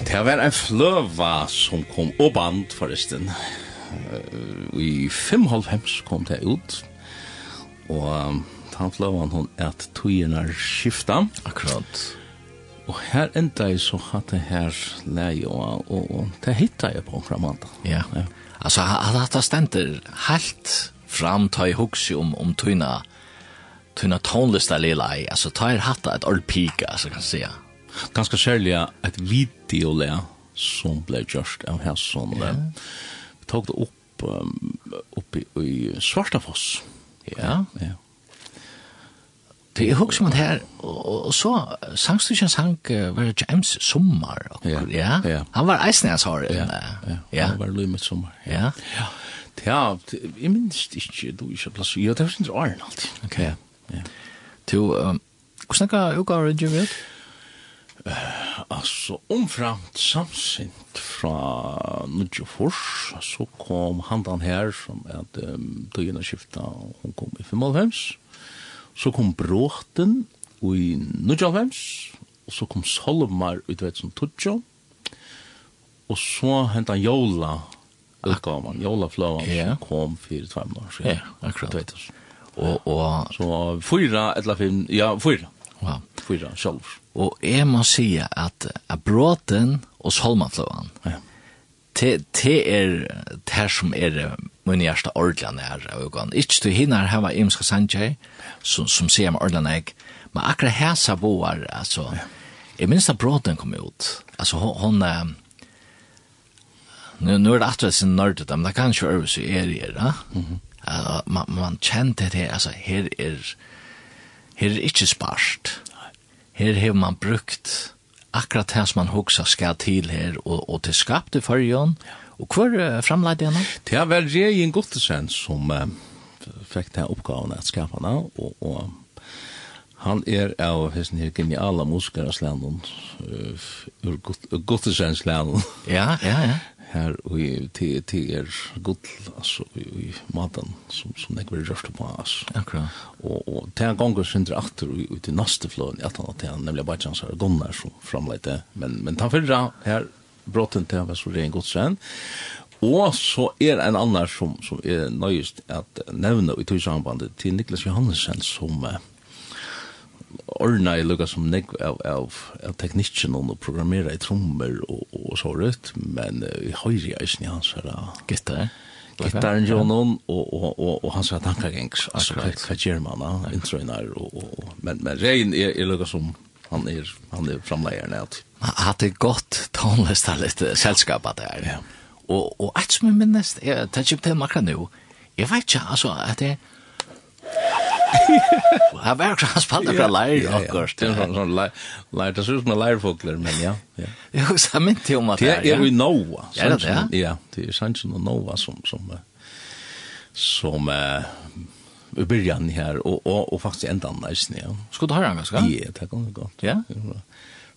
Det var en fløva som kom og band forresten. I 5.5 kom det ut. Og han fløvan hon at togjerna skifta. Akkurat. Og her enda jeg så hatt det her leie og, og, og det hitta jeg på en. Ja. ja. Altså, at det stender helt fram ta i huxi om om tyna tyna tonlista lilla i alltså ta er hatta ett old peak alltså kan säga ganska särliga ett video lä som blev just av här som yeah. vi tog det upp um, upp i, i Svartafoss ja ja Det är hooks man här og så sangstycken sang var James Sommar ja. ja. Han var eisen jeg sa det. Ja. Ja. Han var Louis Sommar. Ja. Ja. Ja, jeg minns ikke, du ikke plass. Ja, det var sin åren alltid. Ok, ja. Du, hvordan er uka utgaver du vet? Altså, omframt samsint fra Nudjofors, så kom handan her, som er at um, døgnet skifta, hun kom i 95, så kom Bråten i Nudjofors, og så kom Solmar ut vet som Tudjo, og så hentan Jola utgaven, jolafløven, yeah. som kom fire tvær år siden. Ja, yeah, akkurat. Og, og... Så fyra, eller fem, ja, fyra. Wow. Fyra, sjolv. Og jeg må si at bråten og solmafløven, ja. te, te er det som er min hjärsta ordlan är ögon. Inte du hinner var imska sanjay som, som sier med ordentlig nær. Men akkurat här sa boar, altså, ja. jag minns att bråten kom ut. Altså, hon, hon Nu nu är det att sen nördet, men det kan ju över så är det, va? Man man kände det alltså här är här är inte sparst. Här har man brukt akkurat här som man huxar ska till här och och till skapte i Jon. Och kvar framlade han. Det är väl det en god sens som fick det här uppgåvan att skapa nå och och han är av hessen her geniala musikar av ur Uh, Gottesens slanden. Ja, ja, ja her og i er gull, altså i maten som, som jeg vil rørte på, altså. Akkurat. Og, og til en gang synder atter ut i neste fløen, at han til han nemlig Bajans her gunnar som framleite, men, men ta fyrra her brotten til han var så ren godsrenn, Og så er en annan som, som er nøyest at nevne i tog sambandet til Niklas Johansen som uh, ordna i lukka som nek av, av, av teknikken og programmera i trommer og, og så rødt, men vi uh, høyre i eisen i hans her. Gitar. Gitaren jo noen, og, og, og, og hans her tankagengs, altså hva, hva gjør man da, introinar, og, og, men, men rein er, er lukka som han er, han er framleieren alltid. Hatt hadde godt tonlista litt selskapet der. Ja. Og, og et som jeg minnes, jeg tar ikke til makra nu, jeg vet ikke, altså, at det er, Han var också spalda för lär akkurat. Det er sånn sån lär lär det som en leirfogler, men ja. Ja. Jag sa men om at det det er jo i Noa. Er det det? Ja, det er sant som Noa som som som i byrjan her, og, og, og faktisk enda nästan ja. Ska du høyra han ganske? Ja, det kommer godt. Ja.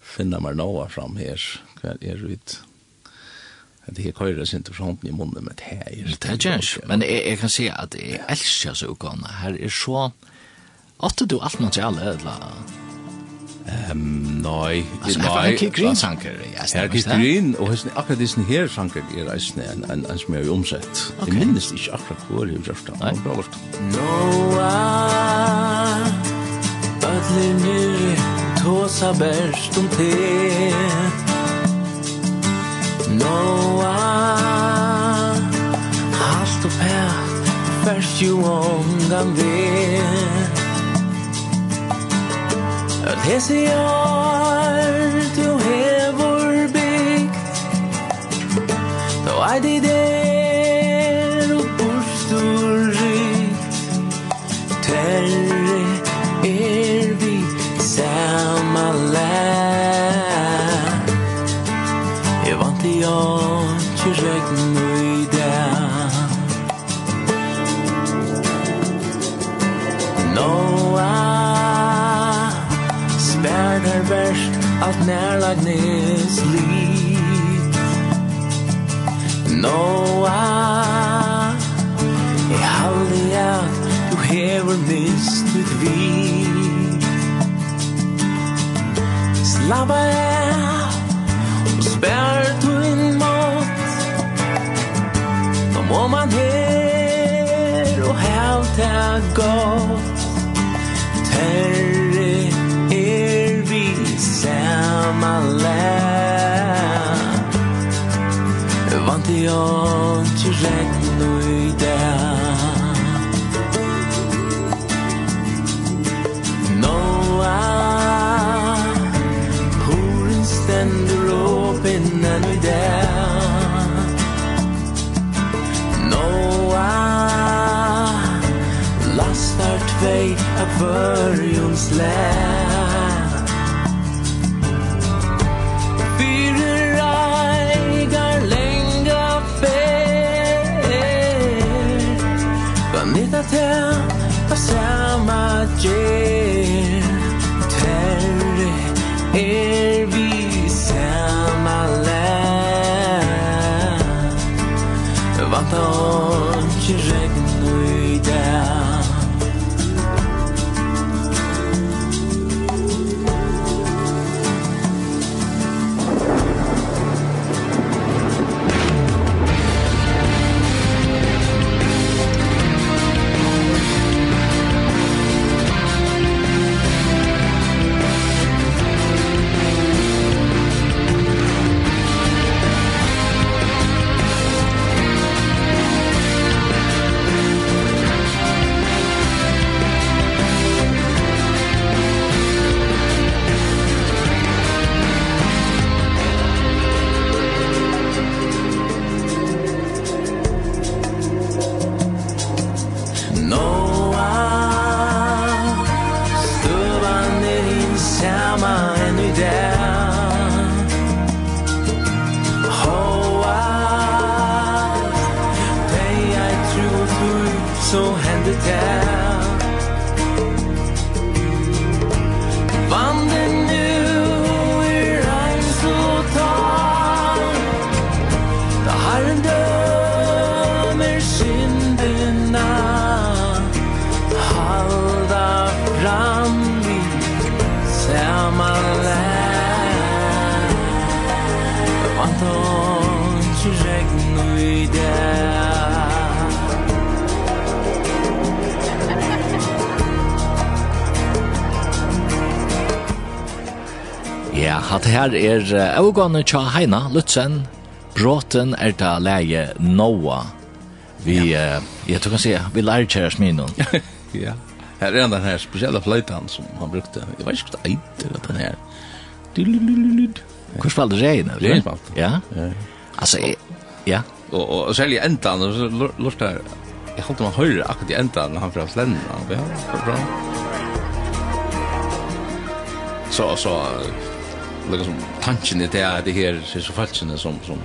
Finna meg Noa fram her, hva er det? at det køyrer sin til hånden i munnen med det her. Det er ikke, men jeg, jeg kan si at jeg elsker så utgående. Her er så... Åtte du alt materialet, eller? Um, nei, altså, nei. Her Green sanker, jeg stemmer. Her Green, og hesten, akkurat disse her sanker er reisende en, en, en som jeg har omsett. Okay. Jeg minnes ikke akkurat hvor jeg har gjort det. Nei, bra vart. Noa, badle nyr, tåsa bärst om te, Noa Halt du pært Først jo ångan det At hese jar Du hevor bygd Då er det det allt närlagnes liv Noa Jeg halde at du hever mist ut vi Slabba av og spær du inn mot Nå må man her og helt er godt Terre my land Vant i ånd til regn og i dag Noah Horen stender åpen enn i dag Noah Lastar tvei av førjons land Tell Pasama Jer Terre Er vi sama Land. Vant her er avgående tja Heina Lutzen, bråten er da leie Noa. Vi, ja. uh, jeg tror kan si, vi lærer kjæres (laughs) min ja, her er den her spesielle fløytan som han brukte. Jeg vet ikke hva det eit, den her. Hvor spalte regn? eller? Regn spalte. Ja. Ja. Altså, ja. Og, og, og særlig endan, og lort her, jeg halte man høyre akkurat i endan, han fra Flenna. Ja, bra. Så, så, liksom tanken i det är det här är så falskt som som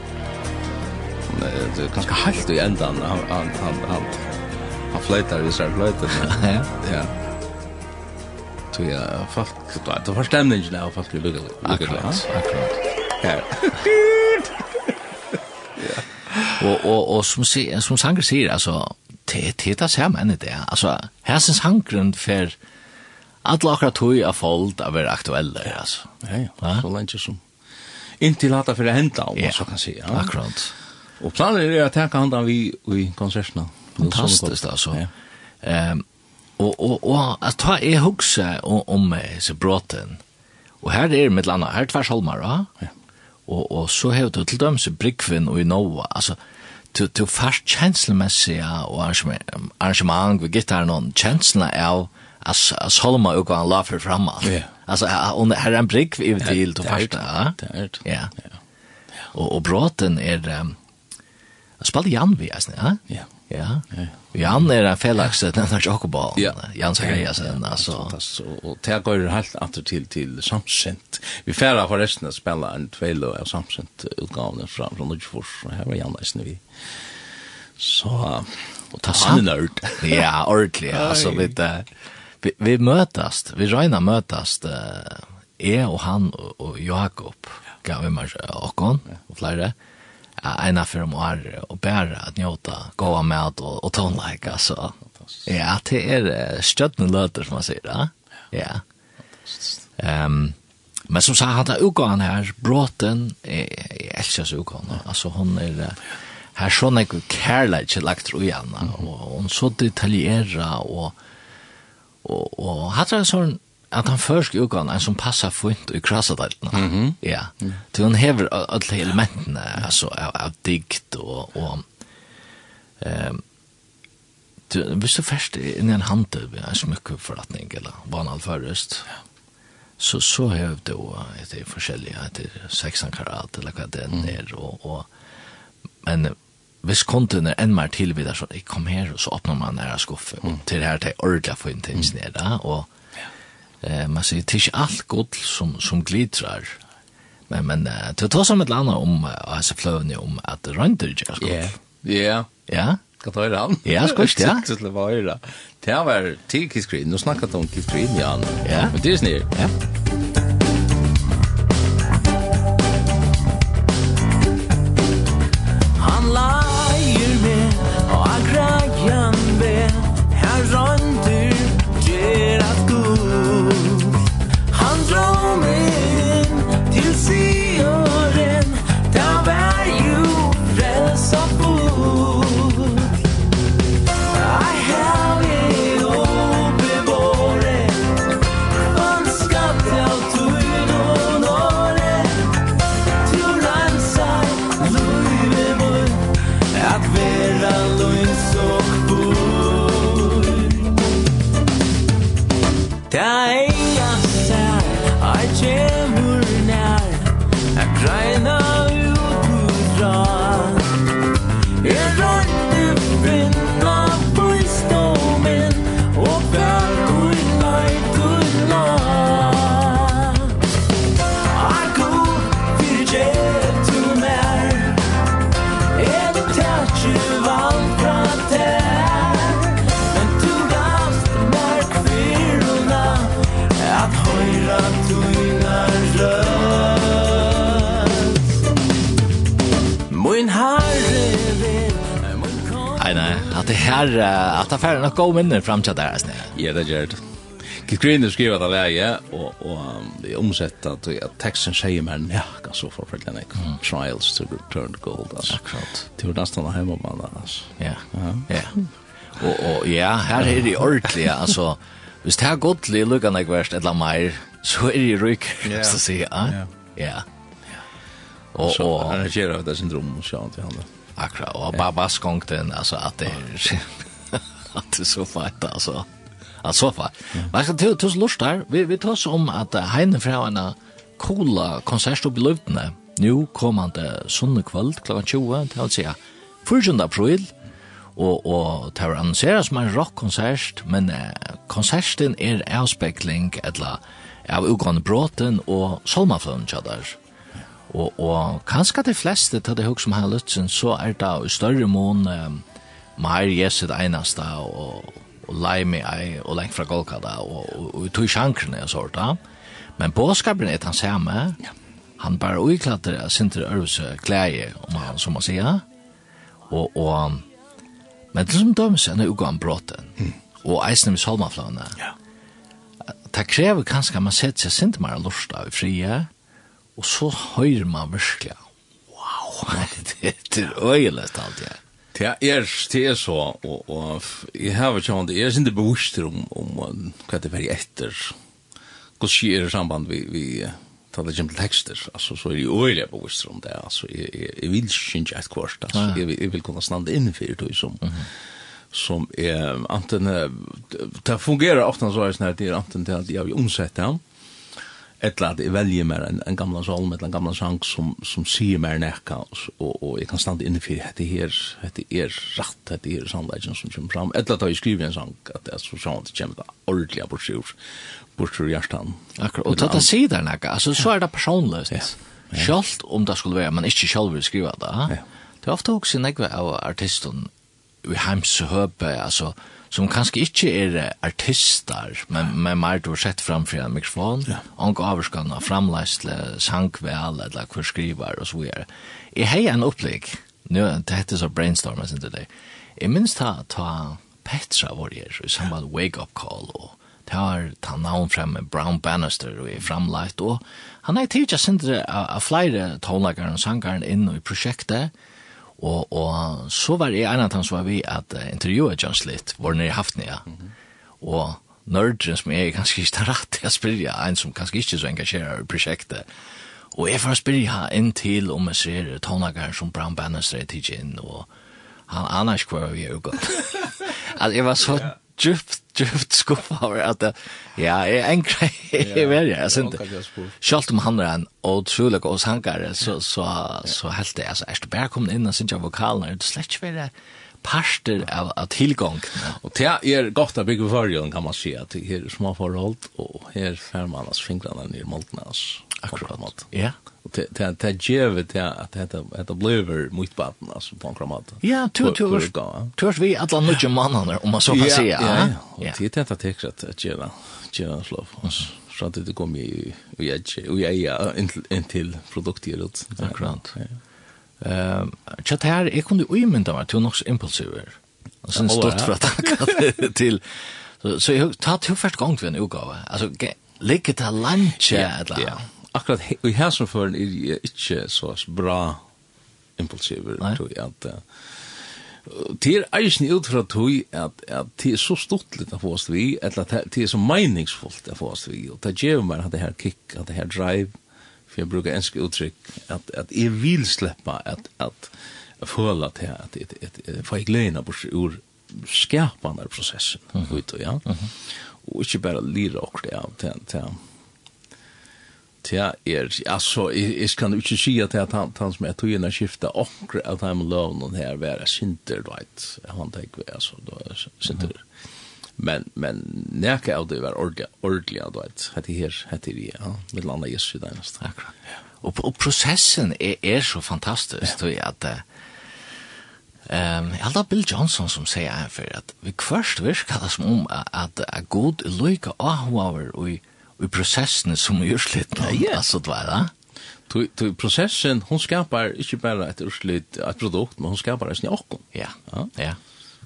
det är ganska halt i ändan han han han han han flöjtar i sig flöjtar (laughs) ja. Ja. Så ja folk, det var stämningen av folk vi lukar akkurat akkurat. (laughs) Ja. Och och och som som sanger säger alltså det det där ser man det. Alltså här syns sangren för Alla akkurat tog av folk av er aktuelle, altså. Ja, ja, så lenge som. Inntil hatt det for å hente, om man så kan si. Ja, akkurat. Og planen er å tenke handa vi i konsertene. Fantastiskt, altså. Ja. Um, og, og, og at ta er hugsa om om disse bråten. Og her er mitt landa, her er tvers holmar, ja. Og, og så har du til døms Brickvin og i Nova, altså, du, du fast kjenslemessig og arrangement, arrangement vi ved gittaren, kjenslene av, er as as holma og han la for framåt. Ja. Alltså on här en brick i til till första. Ja. Ja. Og og broten er um, (laughs) spalt Jan vi alltså, ja? Ja. Ja. Jan er en felaks den där Jakob. Ja. Jan säger jag sen alltså. Och det går helt atter till till Samsent. Vi färra förresten att spela en tvelo av Samsent utgåvan från från Lodgefors. Här var Jan nästan vi. Så og ta han nörd. (laughs) Ja, ordentligt. Alltså det vi, vi mötast, vi röjna mötast, uh, jag och han och, och Jakob, gav vi mig och hon, och flera, uh, ena för om här och bära att njuta, gåva med och, och tonlike, alltså. Ja, det är stöttande löter som man säger, ja. Ja. Ehm, men som sa han där ukan här, bråten, jag älskar så ukan, alltså hon är... Uh, Her sånn jeg kærleik ikke lagt ro igjen, og hun så detaljera, og og, og hatt det sånn at han først utgaven er som passer fint i krassadalten. Mm -hmm. Ja. til hun hever alle elementene altså, av, av dikt og... og um, du, hvis du først er inn i en handel med en smykkeforretning eller vanlig først, så så har du etter forskjellige, etter 16 karat eller hva det er, mm. og, og men hvis konten er enn mer tilvidar, så jeg kom her, og så åpner man nære skuffen, mm. og til her til ordentlig få inn for intensnere, og eh, man sier, det er ikke alt godt som, som glitrar, men, men uh, til å ta som et eller annet om, uh, altså fløvende om at det rønter ikke er skuff. Ja, ja. Skal ta høyre han? Ja, skal ja. (laughs) Skal ta høyre. Det var til Kiss Green, nå snakket om Kiss Green, Jan. Ja. Men det er snill. Ja. Yan här att ta färden och gå minnen fram till där snä. Ja, det gör det. Gick green har skriva där vägen och och det omsätta till att texten säger men ja, kan så för för den trials to return to gold Alltså. Akkurat. Det var nästan hemma man alltså. Ja. Ja. Och och ja, här är det ordentligt alltså. Hvis det er godt li lukka nek verst eller meir, så er det ryk, så sier jeg. Ja. Ja. Og, og, og, og, og, og, og, og, og, og, Akkurat, Og bara bara skångt den alltså att det (laughs) att det så fett altså. At så fett. Man ska til oss lust där. Vi vi tar oss om att Heine fra en kola konsert opp i Lövdene. Nu kommande sunne kvöld klockan 20 til å si 4. april og og det tar annonseret som en rockkonsert, men eh, konserten er avspekling eller av utgående bråten og salmafløn tjadar. Og, og kanskje de fleste til det høy som har løtsen, så er det i større mån um, mer jeset det eneste, og, og meg ei, og lengt fra Golgata, og, og, og, tog sjankrene og sånt. da. Men båskapen er den samme. Ja. Han bare uiklatter av Sinter Ørvse klæje, om han, som man sier. Og, og, men det som dømes er noe om bråten, og eisen med solmaflåene. Ja. Det krever kanskje at man setter seg Sinter mer lort av i frie, Og så høyrer man virkelig. Wow, (laughs) det er øyelig alt, ja. Det er, det er så, og, og jeg har ikke om det, jeg er ikke bevisst om, om hva det er etter. Hva skjer i samband vi, vi ta det kjem til tekster, altså, så er jeg øyelig bevisst om det, altså, jeg, jeg, jeg vil ikke et kvart, altså, Ja. jeg, jeg vil kunne stande innenfor det, som, mm -hmm som er anten det fungerer ofte så jeg, sånn at det er anten til till att jag omsätter han eller at jeg velger mer en, en gamla salm, eller en gamla sang som, som sier mer nekka, og, og jeg kan stande innenfor at det her, dette er rett, det er sannleggen som kommer fram, eller at jeg skriver en sang, at det er så sånn at det kommer det ordentlig bortsur, bortsur hjertan. Akkurat, og det sier der nekka, altså så er det personløst. Ja. Sjalt om det skulle være, men ikke sjalt vil skrive det, ja. det er ofte også nekva av artisten, i heims høpe, altså, som kanskje ikke er artister, men med mer du har sett framfor en mikrofon, ja. og avskan av framleisle, sangvel, eller hver skriver, og så videre. Jeg har en opplegg, nu det heter så brainstorm, jeg synes det. Jeg minns ta, ta Petra var her, i samband wake-up call, og tar ta navn frem med Brown Bannister og er framleit, og han har tidligere sindre av flere tonlagere og sangeren inn i prosjektet, Og, og så var jeg en av dem som var vi at uh, intervjuet Jons litt, var nere i Haftnia. Mm -hmm. Og nördren som er ganske ikke rett til å spørre, en som ganske ikke så engasjerer i prosjektet. Og jeg får spyrja inn til om jeg ser tonakar som Brown Bannister er tidlig inn, og han aner ikke hva vi er jo godt. (laughs) at jeg var så djupt djupt skuffa over at det, ja, jeg er en grei i verja, (laughs) jeg synes det. Selv om han er en utrolig god sangare, så, så, så helt det, altså, er du bare kommet inn og synes jeg vokalen, er det slett ikke være parster av, av tilgang. Og det er godt å bygge forrige, kan man si, at det er små forhold, og her fer man altså fingrene ned i måltene, altså. Akkurat, ja. Yeah det det ger det att det att det blir mot baden altså på en kramat. Ja, två två. Törs vi alla nudge mannen om man så kan säga. Ja, ja. Det det at det att göra göra slov. Så att det kommer i i och jag jeg jag är en till produkteret. Akkurat. Ehm, chat här, jag kunde ju inte meg til något impulsiver. Og sen stått för att (laughs) (laughs) til så så jag tar två första gången utgåva. Alltså lägger det lunch eller akkurat i hæsum for er jeg ikke så bra impulsiver, tror jeg, at det er eisen ut fra tog at, at det er så stort litt å få oss vi, eller at det er så meningsfullt å få oss vi, og det gjør meg at det her kick, at det her drive, for jeg bruker enske uttrykk, at, at jeg vil slippe at, at jeg føler at jeg, at jeg, at jeg får glede bort ur skapande prosessen, mm -hmm. ut og ja, mm -hmm. og ikke bare lire akkurat av til, til, ja, er, altså, jeg, jeg kan jo ikke si at jeg han, han som jeg tog inn og skiftet akkurat at han lovnen her være sinter, du right? Han tenker, altså, du er sinter. Men, men nekka av det var ordentlig, vet, Hette her, hette vi, ja, med landa Jesus i dagnes. Akkurat. Og, og prosessen er, er så fantastisk, tror jeg, at Ehm um, alla Bill Johnson som säger här för att vi först virkar det som om att, att, att god lycka av och i processen som är urslit. Ja, alltså det var det. Tu tu processen hon skapar inte bara ett urslit ett produkt men hon skapar en jock. Ja. Ja. Ja.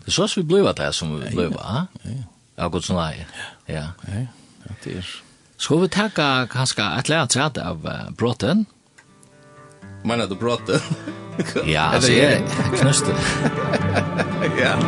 Det så som vi blev det som vi blev, va? Ja. Ja, gott så nej. Ja. Ja. Ja, det är. Ska vi tacka kanske ett lärt av uh, brotten? Menar du brotten? ja, (laughs) alltså jag knöste. (laughs) Ja.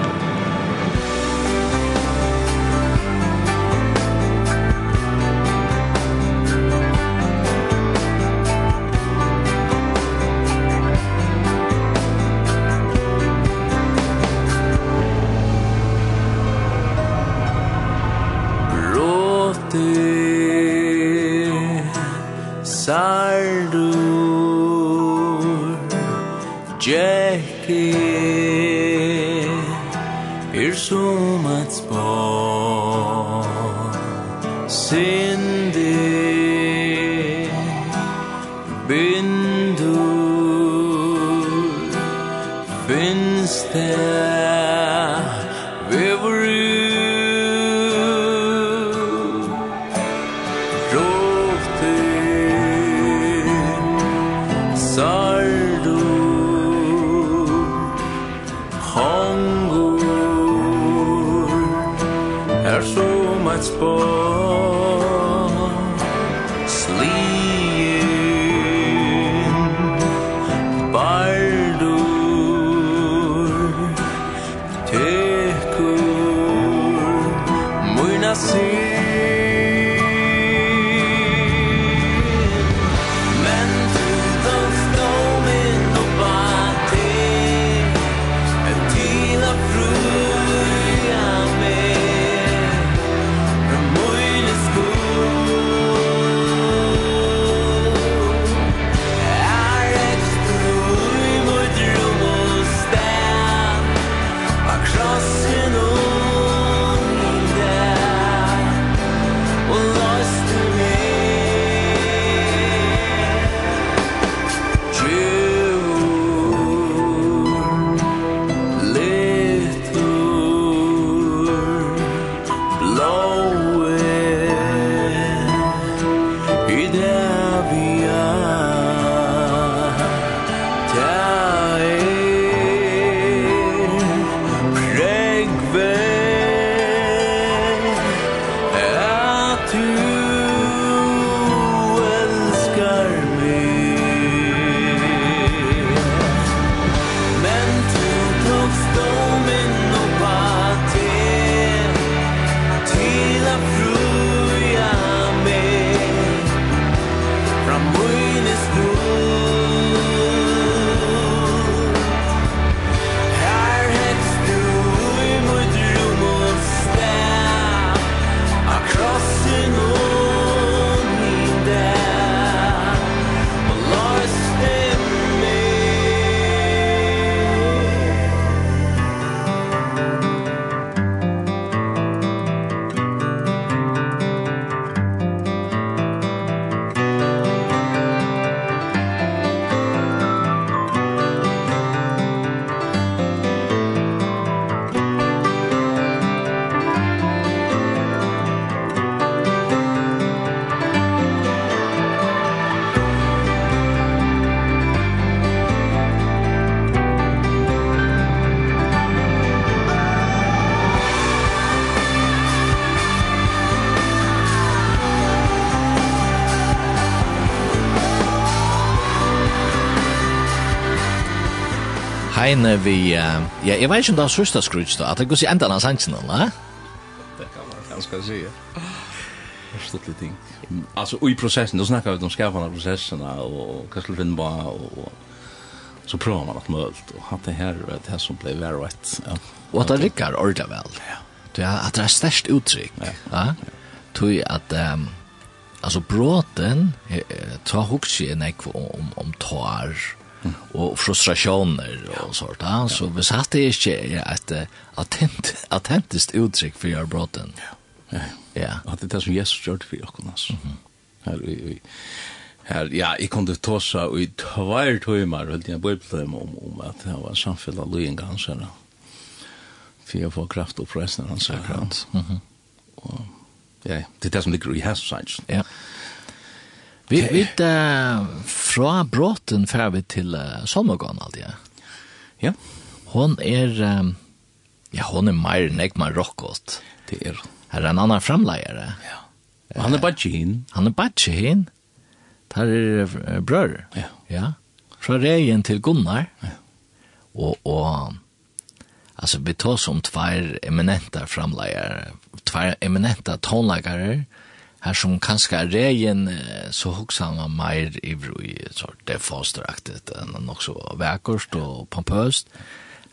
eine vi, ja, jeg vet ikke om det er sørste skruts da, at det går seg enda av sannsyn, eller? Det kan man ganska si, ja. Stort litt ting. Altså, i processen, då snackar vi om skapande processerna och hva skulle finna bara, og så prøver man alt mulig, og hatt det her, det som ble very right. Ja. Og at det rikkar ordentlig vel. Ja. At det er størst uttrykk. Ja. Tui at, altså, bråten, ta hugsi en ekv om, om tar, og frustrasjoner og sånt. Ja. Så vi satt det ikke et attent, attentisk uttrykk for jeg bråten. Ja. ja. At det er det som Jesus gjør det for dere, altså. Mm -hmm. Her, vi, her, ja, jeg kom ta Tåsa, og i tvær tøymer, og jeg ble på om, om at det var samfunnet av løyenge hans her, for jeg får kraft oppreisning hans her, ja. Mm -hmm. og, ja, det er det som ligger i hans, ja. Ja. Vi vi uh, fra bråten fer vi til uh, Salmagan alltid. Ja. Hon er um, ja, hon er mer nek man rockot. Det er. Her er en annan framleiare. Ja. Og han er badgin. Han er badgin. Tar er uh, brør. Ja. ja. Fra regen til Gunnar. Ja. Og, og altså, vi tar som tvær eminenta framleiare, tvær eminenta tonleikare, her som kanskje er regjen, så hoksa han mer meir ivrig, så det er fosteraktet, enn nok så vekkert og pompøst.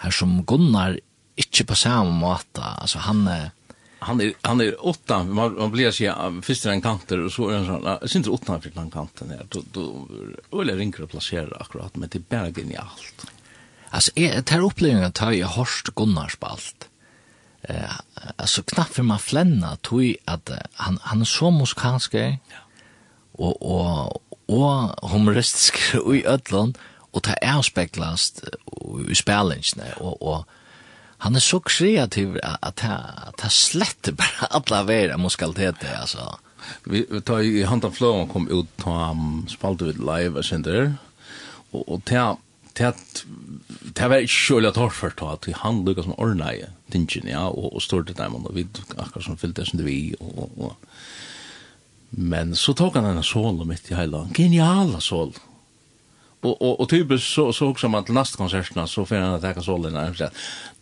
Her som Gunnar ikke på samme måte, altså han er Han är han är åtta man, man blir sig först en kanter och så är han sån syns åtta för den kanten här då då eller ringer och placerar akkurat men det är bara genialt. Altså, jeg det opplevingen, tar jeg hørst Gunnar spalt eh, alltså knappt för man flänna tog att han, han är så musikalsk ja. och, och, och humoristisk i ödlån och ta avspeglast i spelningen och, och han är så kreativ att han slätter (laughs) bara alla vera muskaliteter alltså vi tar i handen flow kom ut ta um, spalte ut live och sen där och och ta det var ikke kjølig at hårdt først at han lukket som ordna i tingen, ja, og, og stod det der, og vi akkurat som fyllte som det vi, og, og, men så tok han denne solen mitt i heila, geniala sol, og, og, og typisk så, så også man til neste konsertene, så finner han at jeg kan solen her,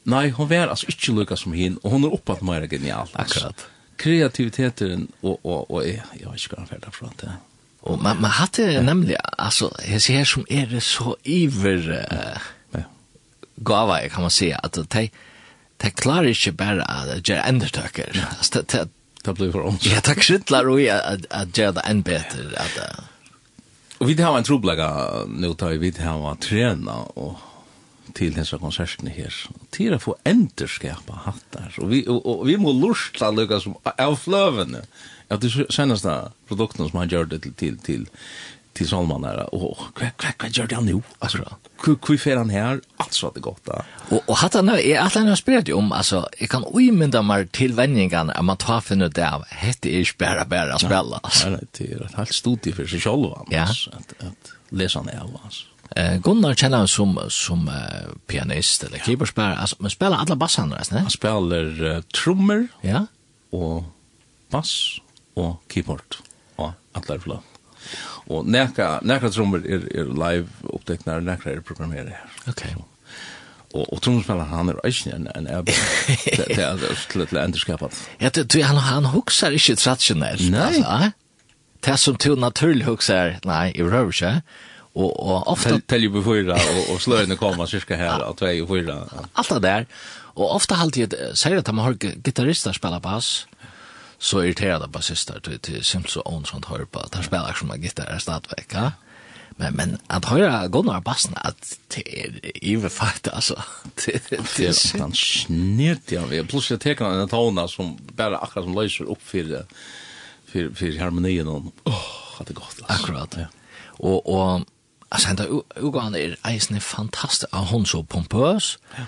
nei, hun var altså ikke lukket som hin, og hun er oppe at mer genial, akkurat, kreativiteten, og, og, og jeg, jeg vet ikke hva han ferdig fra det, Og man man hade nämligen alltså jag ser som er det så iver uh, ja. gava kan man si, at de de klarar inte bara att göra undertöker. Alltså det det blir for ont. Ja, tack skitlar och at, at göra det än At, uh, og vi har en troblaga nu tar vi vid här att träna och till den här konserten här. Till att få enterskapa hattar. Och vi og, og vi må lusta lukka som av fløvene. Mm ja, det senaste produkten som han gjør gjorde til, til, til, till Salman Og hva, hva, hva gjør det han nå? Altså, hva, hva fer han här alltså det da. Og, og hatt han jeg att han har spelat om altså, jeg kan uimynda meg til vändningarna at man tar för nu av, hette er ikke bare, är spärra bära spela alltså det är ett helt seg selv, sig själv at, at lese han av, altså. Eh Gunnar kjenner han som som uh, pianist eller keyboardspelare. Altså, men spiller alle bassene, va? Han spiller uh, trommer. Ja. Og bass og keyboard og atlar flott. Og nekra, nekra trommer er, er live oppteknar, nekra er programmeret her. Ok. Og, og trommespilleren han er ikke en, en ebbe til til (laughs) endurskapet. Ja, du, du, han, han hukser ikke tradisjonelt. Nei. Altså, det som du naturlig hukser, nei, i røver ikke. Og, og ofte... Telje på fyra, og, og sløyene kommer cirka her, og tvei og fyra. Alt det der. Og ofte halte jeg, sier at man har gitarrister spiller bass, så irriterade basister till till Simpson och sånt hör på. Där spelar som en gitarr är stadväck, ja. Men men att höra Gunnar bassen att det är ju faktiskt alltså. (laughs) Det är han snett ja vi plus jag tar en tona som bara akkurat som löser upp för för för harmonin och åh, hade gott. Akkurat. Ja. Och och alltså han Ugan är eisne fantastisk. Han så pompös. Ja.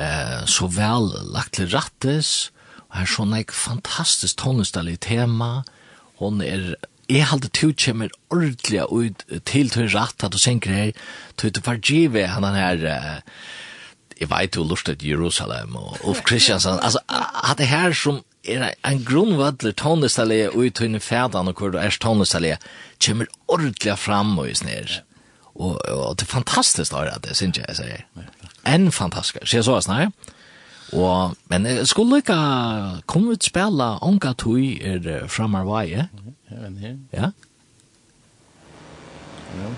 Eh så väl lagt till rattes Og her sånn ek fantastisk tonestalig tema. Hon er, jeg halte to kjemmer ordentlig ut til til ratt at du senker her, til til pargive han han her, jeg vet jo lort til Jerusalem og Ulf Kristiansen, altså, at det her som er en grunnvadler tonestalig ut til fædan og hvor du er tonestalig, kjemmer ordentlig fram og i snir. Og, og det er fantastisk da, det synes jeg, jeg sier. En fantastisk. Så jeg så, snart. her, Og, men jeg skulle ikke komme ut spela Onka Tui er framar vei, ja? Ja, men her. Ja? Ja.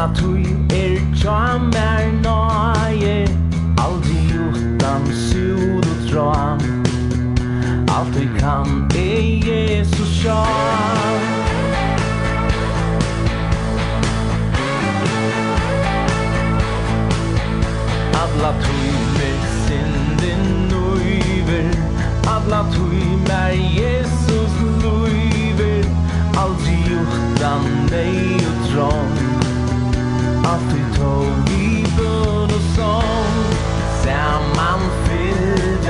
alla tui er tja mer nøye Aldri utan sud og tra Alt vi kan er Jesus tja Alla tui mer sinden nøyver Alla tui mer Jesus løyver Aldri utan nei og drang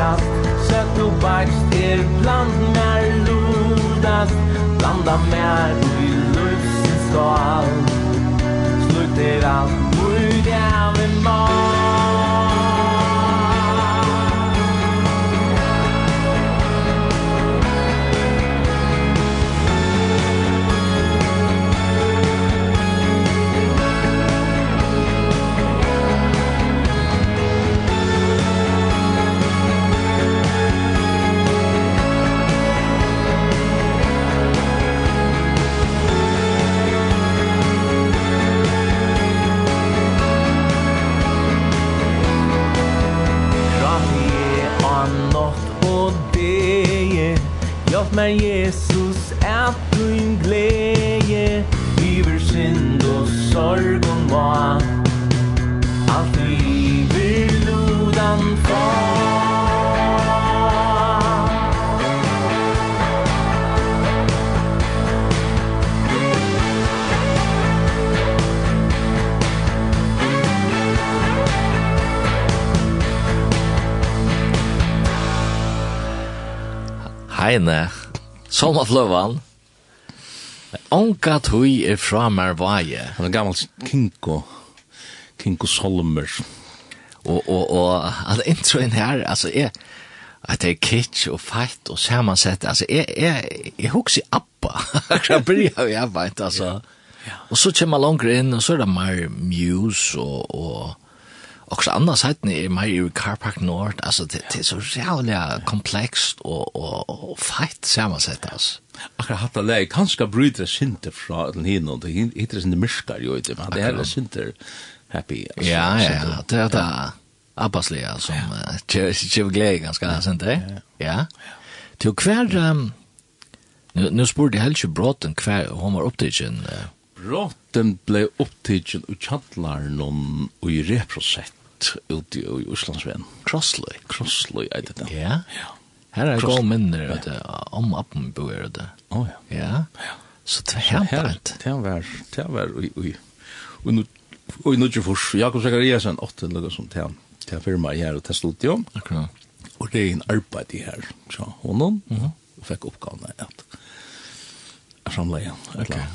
kast Sök nu bakst er bland mer lodast Blanda mer i lufsens skal Slutter alt mot jævlig mat Låt mig Jesus att din glädje. Iver synd och sorg och mat. Allt iver lodan far. Heine. Sommarfløvan. Onka tui er fra Mervaje. Han er gammel Kinko. Kinko Solmer. Og, og, og, at introen her, altså, er, at det er kitsch og feit og samansett, altså, jeg, jeg, jeg hukser Abba. (laughs) Jeg blir av jeg altså. Ja. Og så kommer man langere inn, og så er det mer muse og, og också andra sidan är mig i Car Park Nord alltså det, det är så jävla komplext och och och fight sammansatt alltså akkurat hatt det läge kanske bryter sinter fra den hin og det heter sin myrskar jo inte men det är sinter happy alltså, ja ja det är det Abbaslia som tjev glädje ganska sent det ja. Till kvar nu nu spurte Helge Bråten kvar hon var upptagen Bråten ble opptidgen og kjallar og i reprosett ut i Oslandsven. Crossley, Crossley er det. Ja. Ja. Här är gå minner att om appen bo är det. Å, ja. Ja. Så det är helt Det var det var i i och nu och nu ju Jakob Zachariasen åtte noe som til Det firma för mig här och det. Akkurat. Og det er en arbeid i her, Så honom. Mhm. Fick uppgåvan att framlägga. Okej.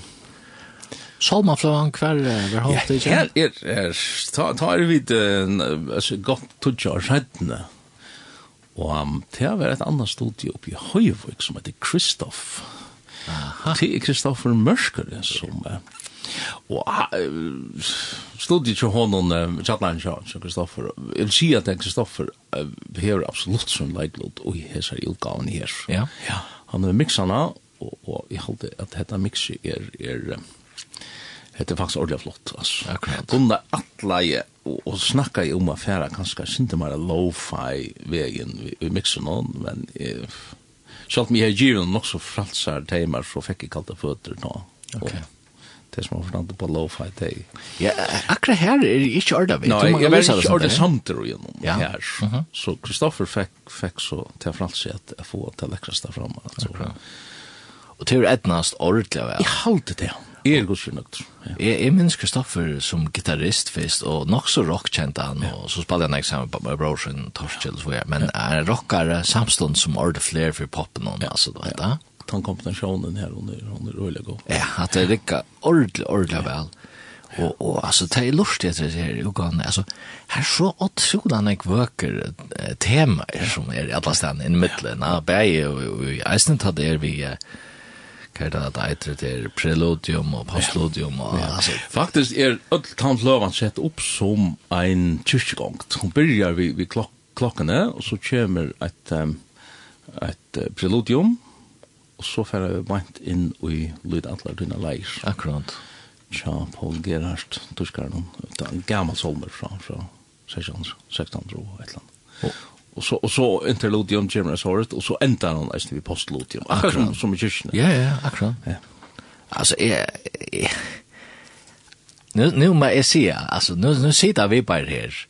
Salma från kvar var halt det. Ja, er er ta ta det vid alltså gott touchar skadna. Och um, det var et annet studie uppe i Høyvøk som heter Kristoff. Det er Kristoffer Mörsker som är. Och studiet til honom Chatland Charles och Kristoffer. jeg Jag vill säga att Kristoffer har absolutt som leiklod, og här så utgaven her. Ja. Ja. Han är mixarna og jeg holder at dette detta er, er, är Det er faktisk ordentlig flott altså. Akkurat. Kunde alla og, og snacka jeg om affæra, kanskje synte mer lo-fi vegen vi mixar någon men eh om jeg här given nok så fralsar timmar så fikk fick jag kallt fötter då. Okej. Det som har forstått på lo-fi det. Ja, akkurat här är det inte ordat vet. Nej, jag vet inte ordat samtidigt ju nu här. Så Kristoffer fikk, fikk så til till fralsar att få till extra fram Og til tur ettnast ordentligt. Jeg halte det. Jeg er godkjent godskjønnøkt. Jeg, jeg minns Kristoffer som gitarrist først, og nok så rockkjent han, og så spalte han ikke sammen med min bror sin Torskjell, ja. men er en samstånd som ordet flere for poppen, og altså, du vet da? Den kombinationen her, hun er, hun er rolig god. Ja, at det rikker ordentlig, ordentlig vel. Og, og altså, det er lustig etter det her, Jokan, altså, her er så åttrodan jeg vøker temaer som er i alle stedene i midtelen, ja, bæg og i eisen tatt er vi, uh, Hva er det at eitre til preludium og postludium og ja. altså. Faktisk er öll tanfløvan sett opp som ein kyrkjegongt. Hun byrjar vi, vi klok klokkene, og så kommer et, um, et preludium, og så fer vi beint inn i lydatler dina leir. Akkurat. Tja, Paul Gerhardt, tyskaren, gammal solmer fra, fra 1600 og et eller annet. Og, Och så och så interludium Jimmy Sorret och så ändar han nästan vi postludium. Akkurat som, som i kyrkan. Ja ja, akkurat. Ja. Alltså är Nu nu men jag ser alltså nu nu sitter vi bara här.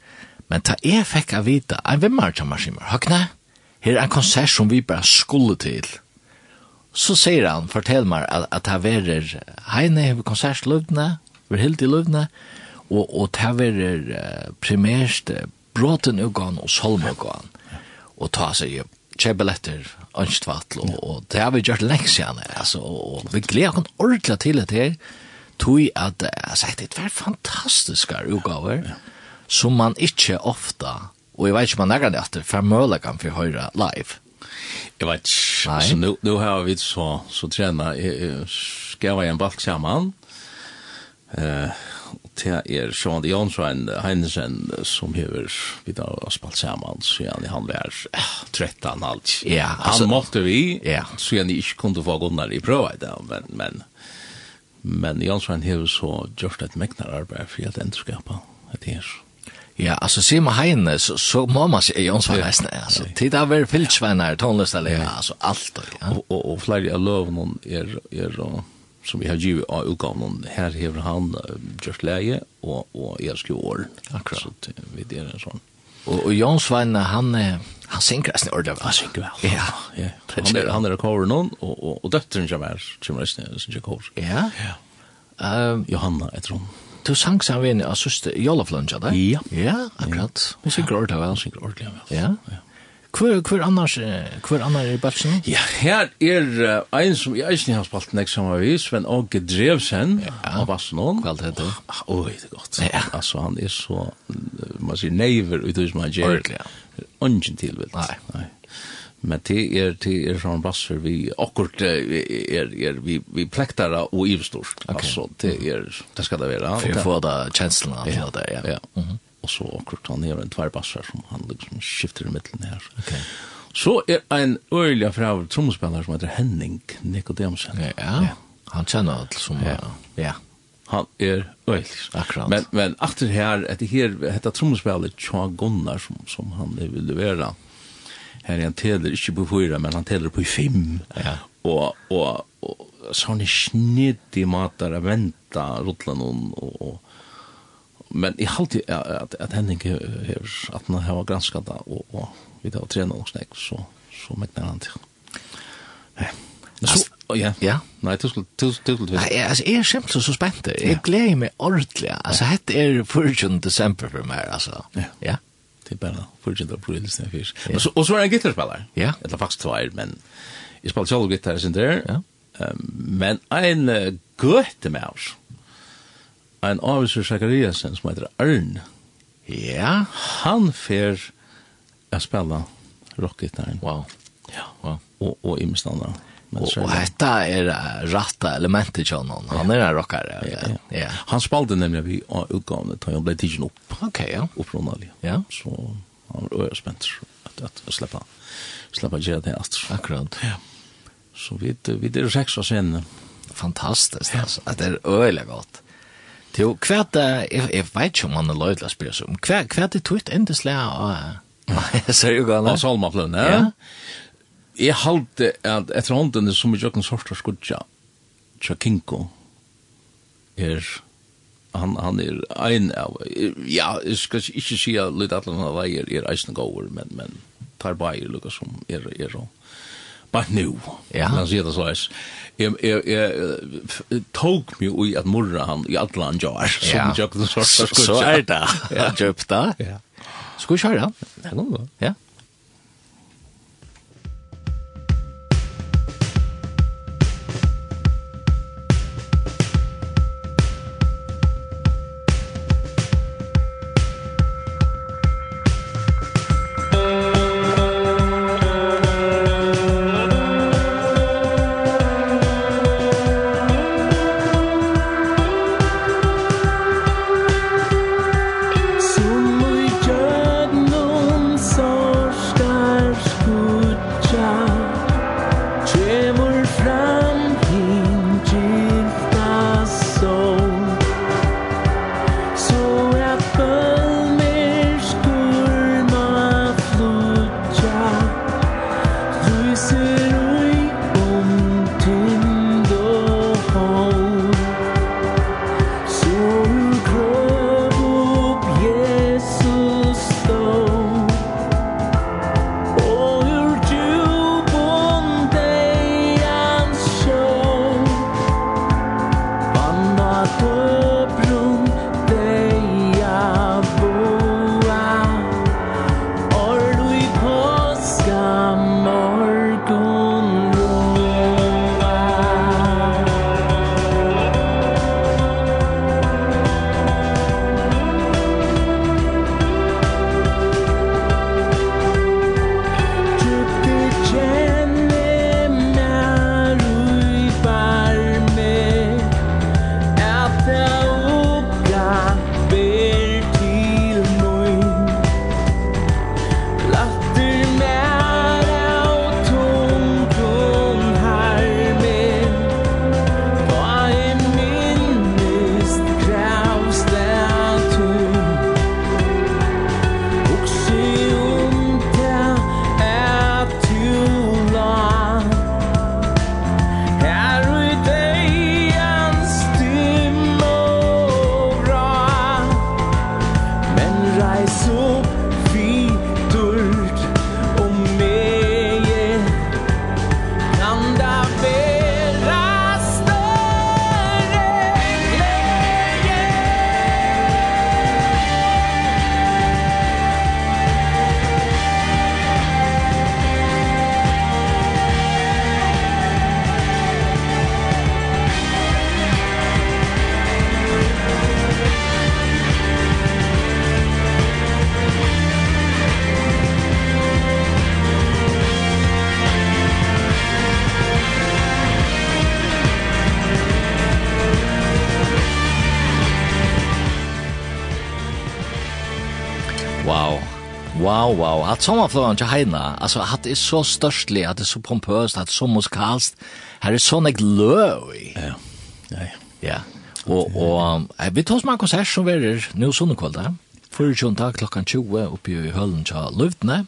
Men ta är fick jag vita. En vimmar som maskiner. Hakna. Här är en konsert som vi bara skulle till. Så säger han, fortell mig att, att han verer Heine har konsertlövna, vi helt i lövna, och, och det verer uh, primært bråten ugan og solmugan. Og ta seg jo kjebeletter, ønskvattel, og, og det har vi gjort lenge siden, altså, og vi gleder oss ordentlig til det her, tog at, altså, det er fantastiske utgaver, som man ikke ofta, og jeg vet ikke om man er det at det er muligheten for å høre live. Jeg vet ikke, altså, nu, nu har vi så, så trener, jeg, jeg skrev en balk sammen, eh, uh, det er Sjøen de Jonsson Heinesen som hever vidar og spalt sammen, siden han var 13 alt. Ja, han måtte vi, ja. siden de ikke kunne få gunnar i prøva i det, men, men, men Jonsson hever så gjort et meknar arbeid for at endrskapa det her. Ja, altså, sier man heine, så, så må man si Jonsson Heisen, altså, tid av er fyltsvenner, tonløstallega, altså, alt. Ja. Og, og, og flere av løvene er, er, er som vi har givet av utgavnen, her hever han uh, just leie og, og jeg skriver år. Akkurat. Så det, vi det er en sånn. Og, og Jan Svein, han, han synker nesten ordentlig vel. Han synker vel. Ja, ja. (laughs) Han er, han er kåren noen, og, og, og døtteren kommer her, kommer nesten jeg synker kår. Ja. ja. Um, Johanna, jeg tror hun. Du sang seg med en av søster Jolaflunja, da? Ja. Ja, akkurat. Hun synker ordentlig vel. Han synker ordentlig vel. Ja, ja. Hvor, hvor annars, hvor annars er balsen? Ja, her er uh, en som jeg ikke har spalt nek sammen med, Sven Åge Drevsen ja. av Vassenån. Hva er det? Åh, det er godt. Ja. Altså, han er så, man sier neiver ut hos man gjør. Ordentlig, ja. Ungen tilvilt. Nei. Nei. Men det er, det er sånn basser vi akkurat er, er vi, vi plektar og ivstort. Okay. Altså, det er, det skal det være. For å få da kjenslene. Ja, det, ja. ja. Mm -hmm og så akkurat han har en tvärbassar som han liksom skifter i middelen her. Okay. Så er en øyelig fra trommespiller som heter Henning Nikodemsen. Ja, ja. han kjenner alt som... Ja. ja. Han er øyelig. Akkurat. Men, men etter her, etter her, etter trommespiller Tja Gunnar som, som han vil levere, her han teler ikke på fyra, men han teler på fem. Ja. Og, og, og så han er i mater å vente ruttlen og, og, og men i halte at at Henning her at han har granskat det og og vi har tränat och snakk, så så mäktar han til. Ja. Så ja. Ja. Nei, du skulle du skulle Nei, altså jeg er simpelt så spent. Jeg gleder meg ordentlig. Altså hette er 14. desember for meg, altså. Ja. ja. Det er bare 14. april sen fisk. Men så og så er en gitarspiller. Ja. Eller faktisk to men jeg spiller solo gitar sin der. Ja. Um, Men en uh, gøte med oss en avisur Sakariasen som heter Arn. Ja. Han fer å spille rockgitarren. Wow. Ja. Wow. Og, og imestandere. Og, og dette er ratta elementet til honom. Han er en rockare. Ja, ja. ja. Han spalte nemlig vi av utgavene til han ble tidsen opp. Ok, ja. Opprunnet, ja. Så han var øye spent at, at släppa släppa gjøre det alt. Akkurat. Ja. Så vi, vi er seks av scenen. Fantastiskt, ja. Att Det är øyelig gott. Jo, hva er det, jeg vet ikke om han er løyla spyrir seg om, hva er det tog et endeslega (laughs) av... Ser jo gale. Av salmaplun, ja. Jeg halte at etter hånden er så mye jokken sorter skudja, Tjakinko, er, han, han er ein av, ja, jeg skal ikke si at litt atlan av veier er eisne gåver, men, men, tar bæger lukka som er, er, er, bare nu. Ja. Han sier det så er. Jeg, jeg, jeg tog mig i at morra han i alle han jar, som ja. jøkta så skutja. Så är det. Ja. Jøkta. Ja. Skutja er han. Ja. Ja. Og at sommerfløven til Heina, altså at det er så størstlig, at det er så pompøst, at det er så muskalst. Her er sånn jeg løv i. Ja, ja, ja. Og, og er, vi tar oss med en konsert som verer nå sunnekvalda, 24. klokkan 20 oppi i høllen til Løvdene.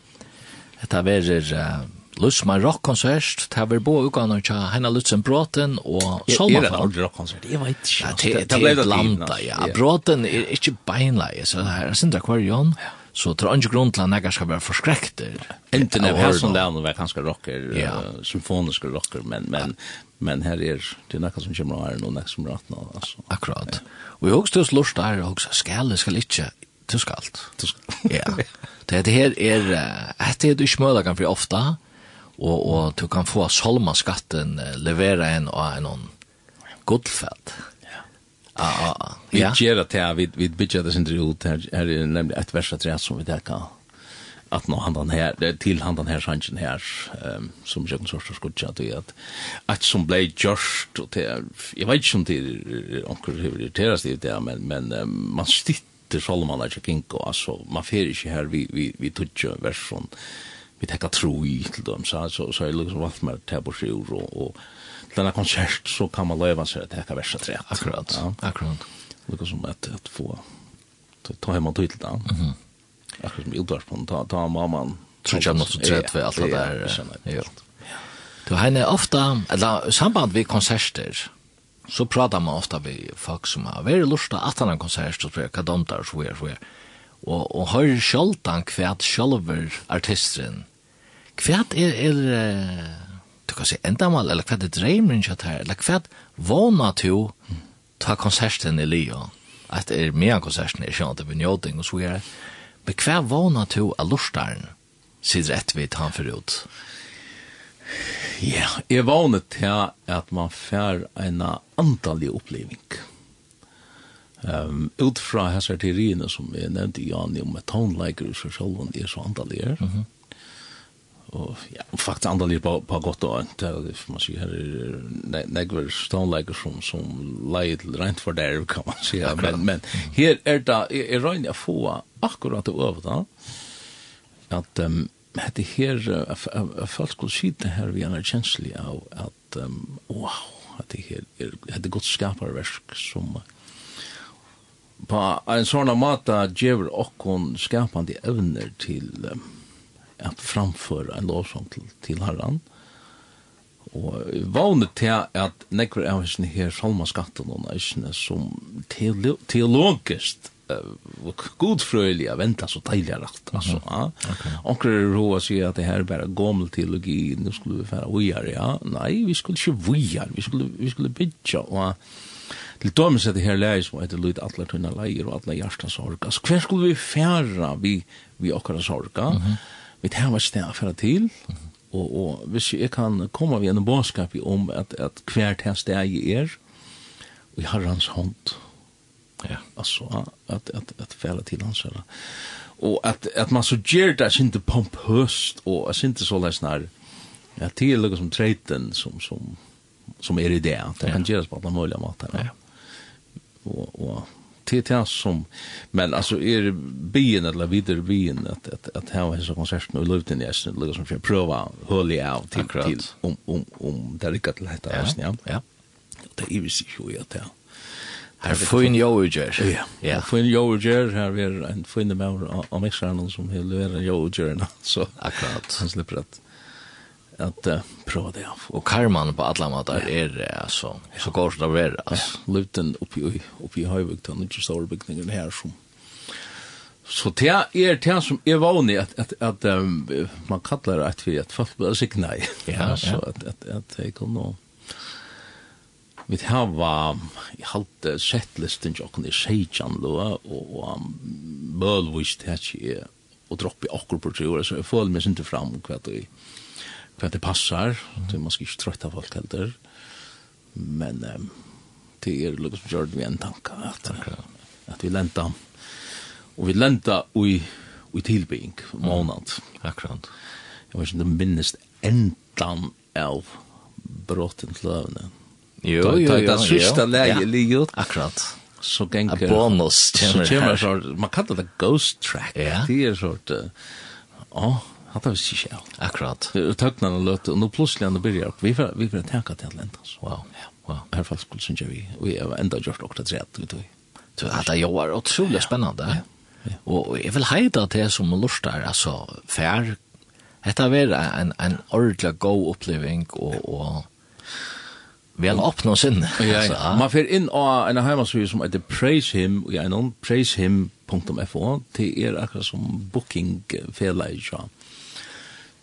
Dette verer uh, Lutsma rock-konsert, det var både utgående til Heina Lutzen Bråten og Solmafall. Er det en ordentlig rock-konsert? Jeg vet ikke. Ja, det er et landa, ja. Bråten er ikke beinleie, så det her er Sindra Kvarion. Ja Så det er ikke grunn til at jeg skal være forskrekter. Enten av her som lærne var kanskje rocker, ja. uh, symfoniske rocker, men, men, men her er det noe som kommer her, og noe som (laughs) er rett. Altså. Akkurat. Og jeg også til å slå der, og jeg skal, jeg skal ikke, du skal alt. ja. Det her er, det er du ikke møter ofta, for och og, og du kan få solmaskatten levere en av en, en, en, en, Ja, ja. Vi gjør det til, vi, vi bygger det sin ut. her, her er nemlig et vers av tre som vi där kan att nå handan här till handan her sannsyn her, um, som jag kan sorts skutcha till at, at som ble gjørst, og til, jeg vet ikke om det onkel hur det teras det men men um, man stytter Solomon där kinko altså, man fer ikke her, vi vi vi toucha version vi tenker tro i til dem så så så är det liksom vart med tabor och och den här konsert så kan man leva seg til täcka värsta tre. Akkurat, ja. akkurat. Lika som att, att få ta hem och ta hit Mm. Akkurat som Ildvarspån, ta, ta mamman. Tror jag måste så trött för allt det där. Ja, Du har ofta, eller samband vid konserter, så pratar man ofta med folk som har varit lusta att han har konsert och spela kadantar så er, så er. Och och har själtan kvärt artisteren. Kvært Kvärt er, är du kan si endamal, eller hva det dreimer ikke her, eller hva vana to ta konserten i Lyon, at er mea konserten er kjent er njåting og så gjerne, men hva vana to av lortaren, sier rett vi tar for ut? Ja, jeg vana til at man fær en antallig oppleving. Um, ut fra hessarteriene som jeg nevnte i Jani om et tonelager så selv om det er så antallig er, mm -hmm och ja faktiskt andra liv på på gott och inte det man ser här negver stonelager som som lejd rent för där kan man Ja, men men här är det jeg rent att få akkurat det over da, att um, hade här folk skulle det här vi er kjenslig av att um, wow att det här hade skapar skaparverk som på en sånn måte gjør och skapande evner till um, at framføre en lovsang til, til herren. Og vannet til at nekker av hans her salmaskatten og næsene som teolo teologisk uh, godfrøyelig venta så deilig er rett, altså. Ja. Onker er å si at det her er bare gammel teologi, nå skulle vi fære vujar, ja. Nei, vi skulle ikke vujar, vi skulle, vi skulle bytja, og til dømes at det her leir som heter Lyd Atler Tunna Leir og Atler Hjertas Sorg, altså hver skulle vi fære vi, vi okkara sorga, mm -hmm vi tar hva sted for til, og, og hvis jeg kan komme ved en bådskap om at, at hver til sted jeg er, og jeg har hans hånd, ja. altså at, at, at fære til hans herre. Og at, at man så gjør det, inte ikke pompøst, og jeg så løsner, jeg Ja, det är treten som som som är er i det. Det kan göras på alla möjliga måter. Ja. Och och till till som men alltså är det bien eller vidare bien att att att ha hela konserten och luften i Essen liksom för prova hålla av till till om om om det lyckat lätt att ja ja det är ju så ju att Här får en Joger. Ja. Ja. Får en Joger her vi en får en mer av mixarna som vill vara Jogerna så. Akkurat. Han slipper at at uh, prøve det av. Och karman på alla måter ja. är det alltså. Så går det å være, altså. ja. Luten oppi, i, uppe i Høyvøkten, inte stora byggningen här som Så det er det som er vanlig at, at, at um, man kallar det at vi at folk blir sikk nei. Ja, (laughs) så ja. at, at, at jeg kan nå vi hava i halte sett listen jokken i Seijan loa og um, bølvist det ikke hetje og droppi akkur på tre år så jeg føler meg sinte fram hva det er hva det passar. Det er måske ikke trött av folk heller. Men um, det er lukket som gör det vi en tanke. Att, at vi lenta, og vi lenta ui, ui tilbygging, månad. Mm. Akkurat. Jeg vet ikke, om det minnes endan av brotten til løvene. Jo, jo, jo. Det sista läge ligger ut. Akkurat. Så gänker. En bonus. Så kommer så, man kallar det ghost track. Ja. Det är sort, uh, ja, Han tar sig själv. Akkurat. Töknan och löt och nu plötsligt när börjar vi får, vi får att tänka till lända. Wow. Ja, wow. I alla fall skulle synge vi. Vi har ända gjort också det rätt ut. Så att det är otroligt spännande. Och jag vill hejda det som lustar alltså fär. Detta var en en ordentlig go upplevelse og, og Vi har oppnått sin. Ja, ja. Man får inn av en heimasvig som heter Praise Him, og jeg er noen praisehim.fo, det er akkurat som booking-fela i sjøen.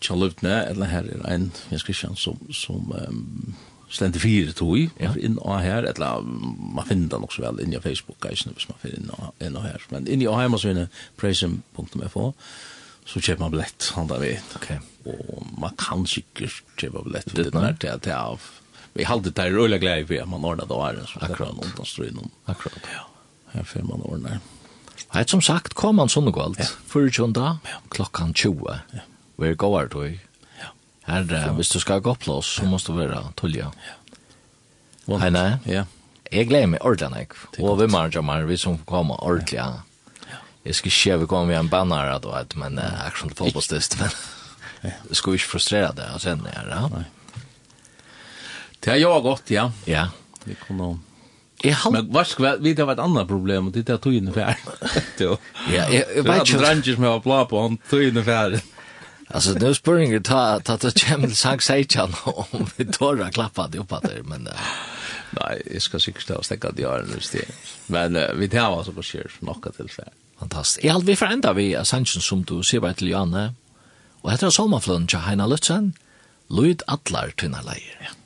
Christian Løvdne, eller her er en Jens Christian som, som um, slender fire tog ja. inn og her, eller man finner den nok så vel inn i Facebook, ikke, hvis man finner inn og, inn og her. Men inn i og her må så vinne så kjøper man billett, han der vet. Okay. Og man kan sikkert kjøpe billett for det der til, til av. Vi halde det er røyla glede for at man ordner det året, så det kan noen som står innom. Akkurat. Ja, her får man ordner. Nei, som sagt, kom han sånn og galt. Ja. Fyrir klokkan 20. Ja vi er gåvar tog. Ja. Her, uh, hvis du skal gå plås, så måste du være tullja. Ja. (laughs) Hei, nei? Ja. Jeg gleder meg ordentlig, og vi marger meg, vi som kommer ordentlig. Ja. Jeg skal ikke vi kommer med en banner, da, vet, men uh, action til fotballstist, men jeg skal ikke frustrere det, og sen er ja. Nei. Det har jeg gått, ja. Ja. Det kunne... Jeg har Men vad ska vi det var et annet problem og det er tog ungefär. (laughs) (laughs) Ja, jeg, jag vet et ikke- dranger som jeg att blå på han tog ungefär. Alltså nu spurning ta ta ta Chamel sang Seichan om vi tårar klappa det upp att det men nej, jag ska säkert och stäcka det här nu det. Men vi tar alltså på skär något till så. Fantastiskt. Jag hade vi förända vi Ascension som du ser bara till Janne. Och heter Sommarflön Jaina Lutzen. Lloyd Atlar tunna lejer. Ja.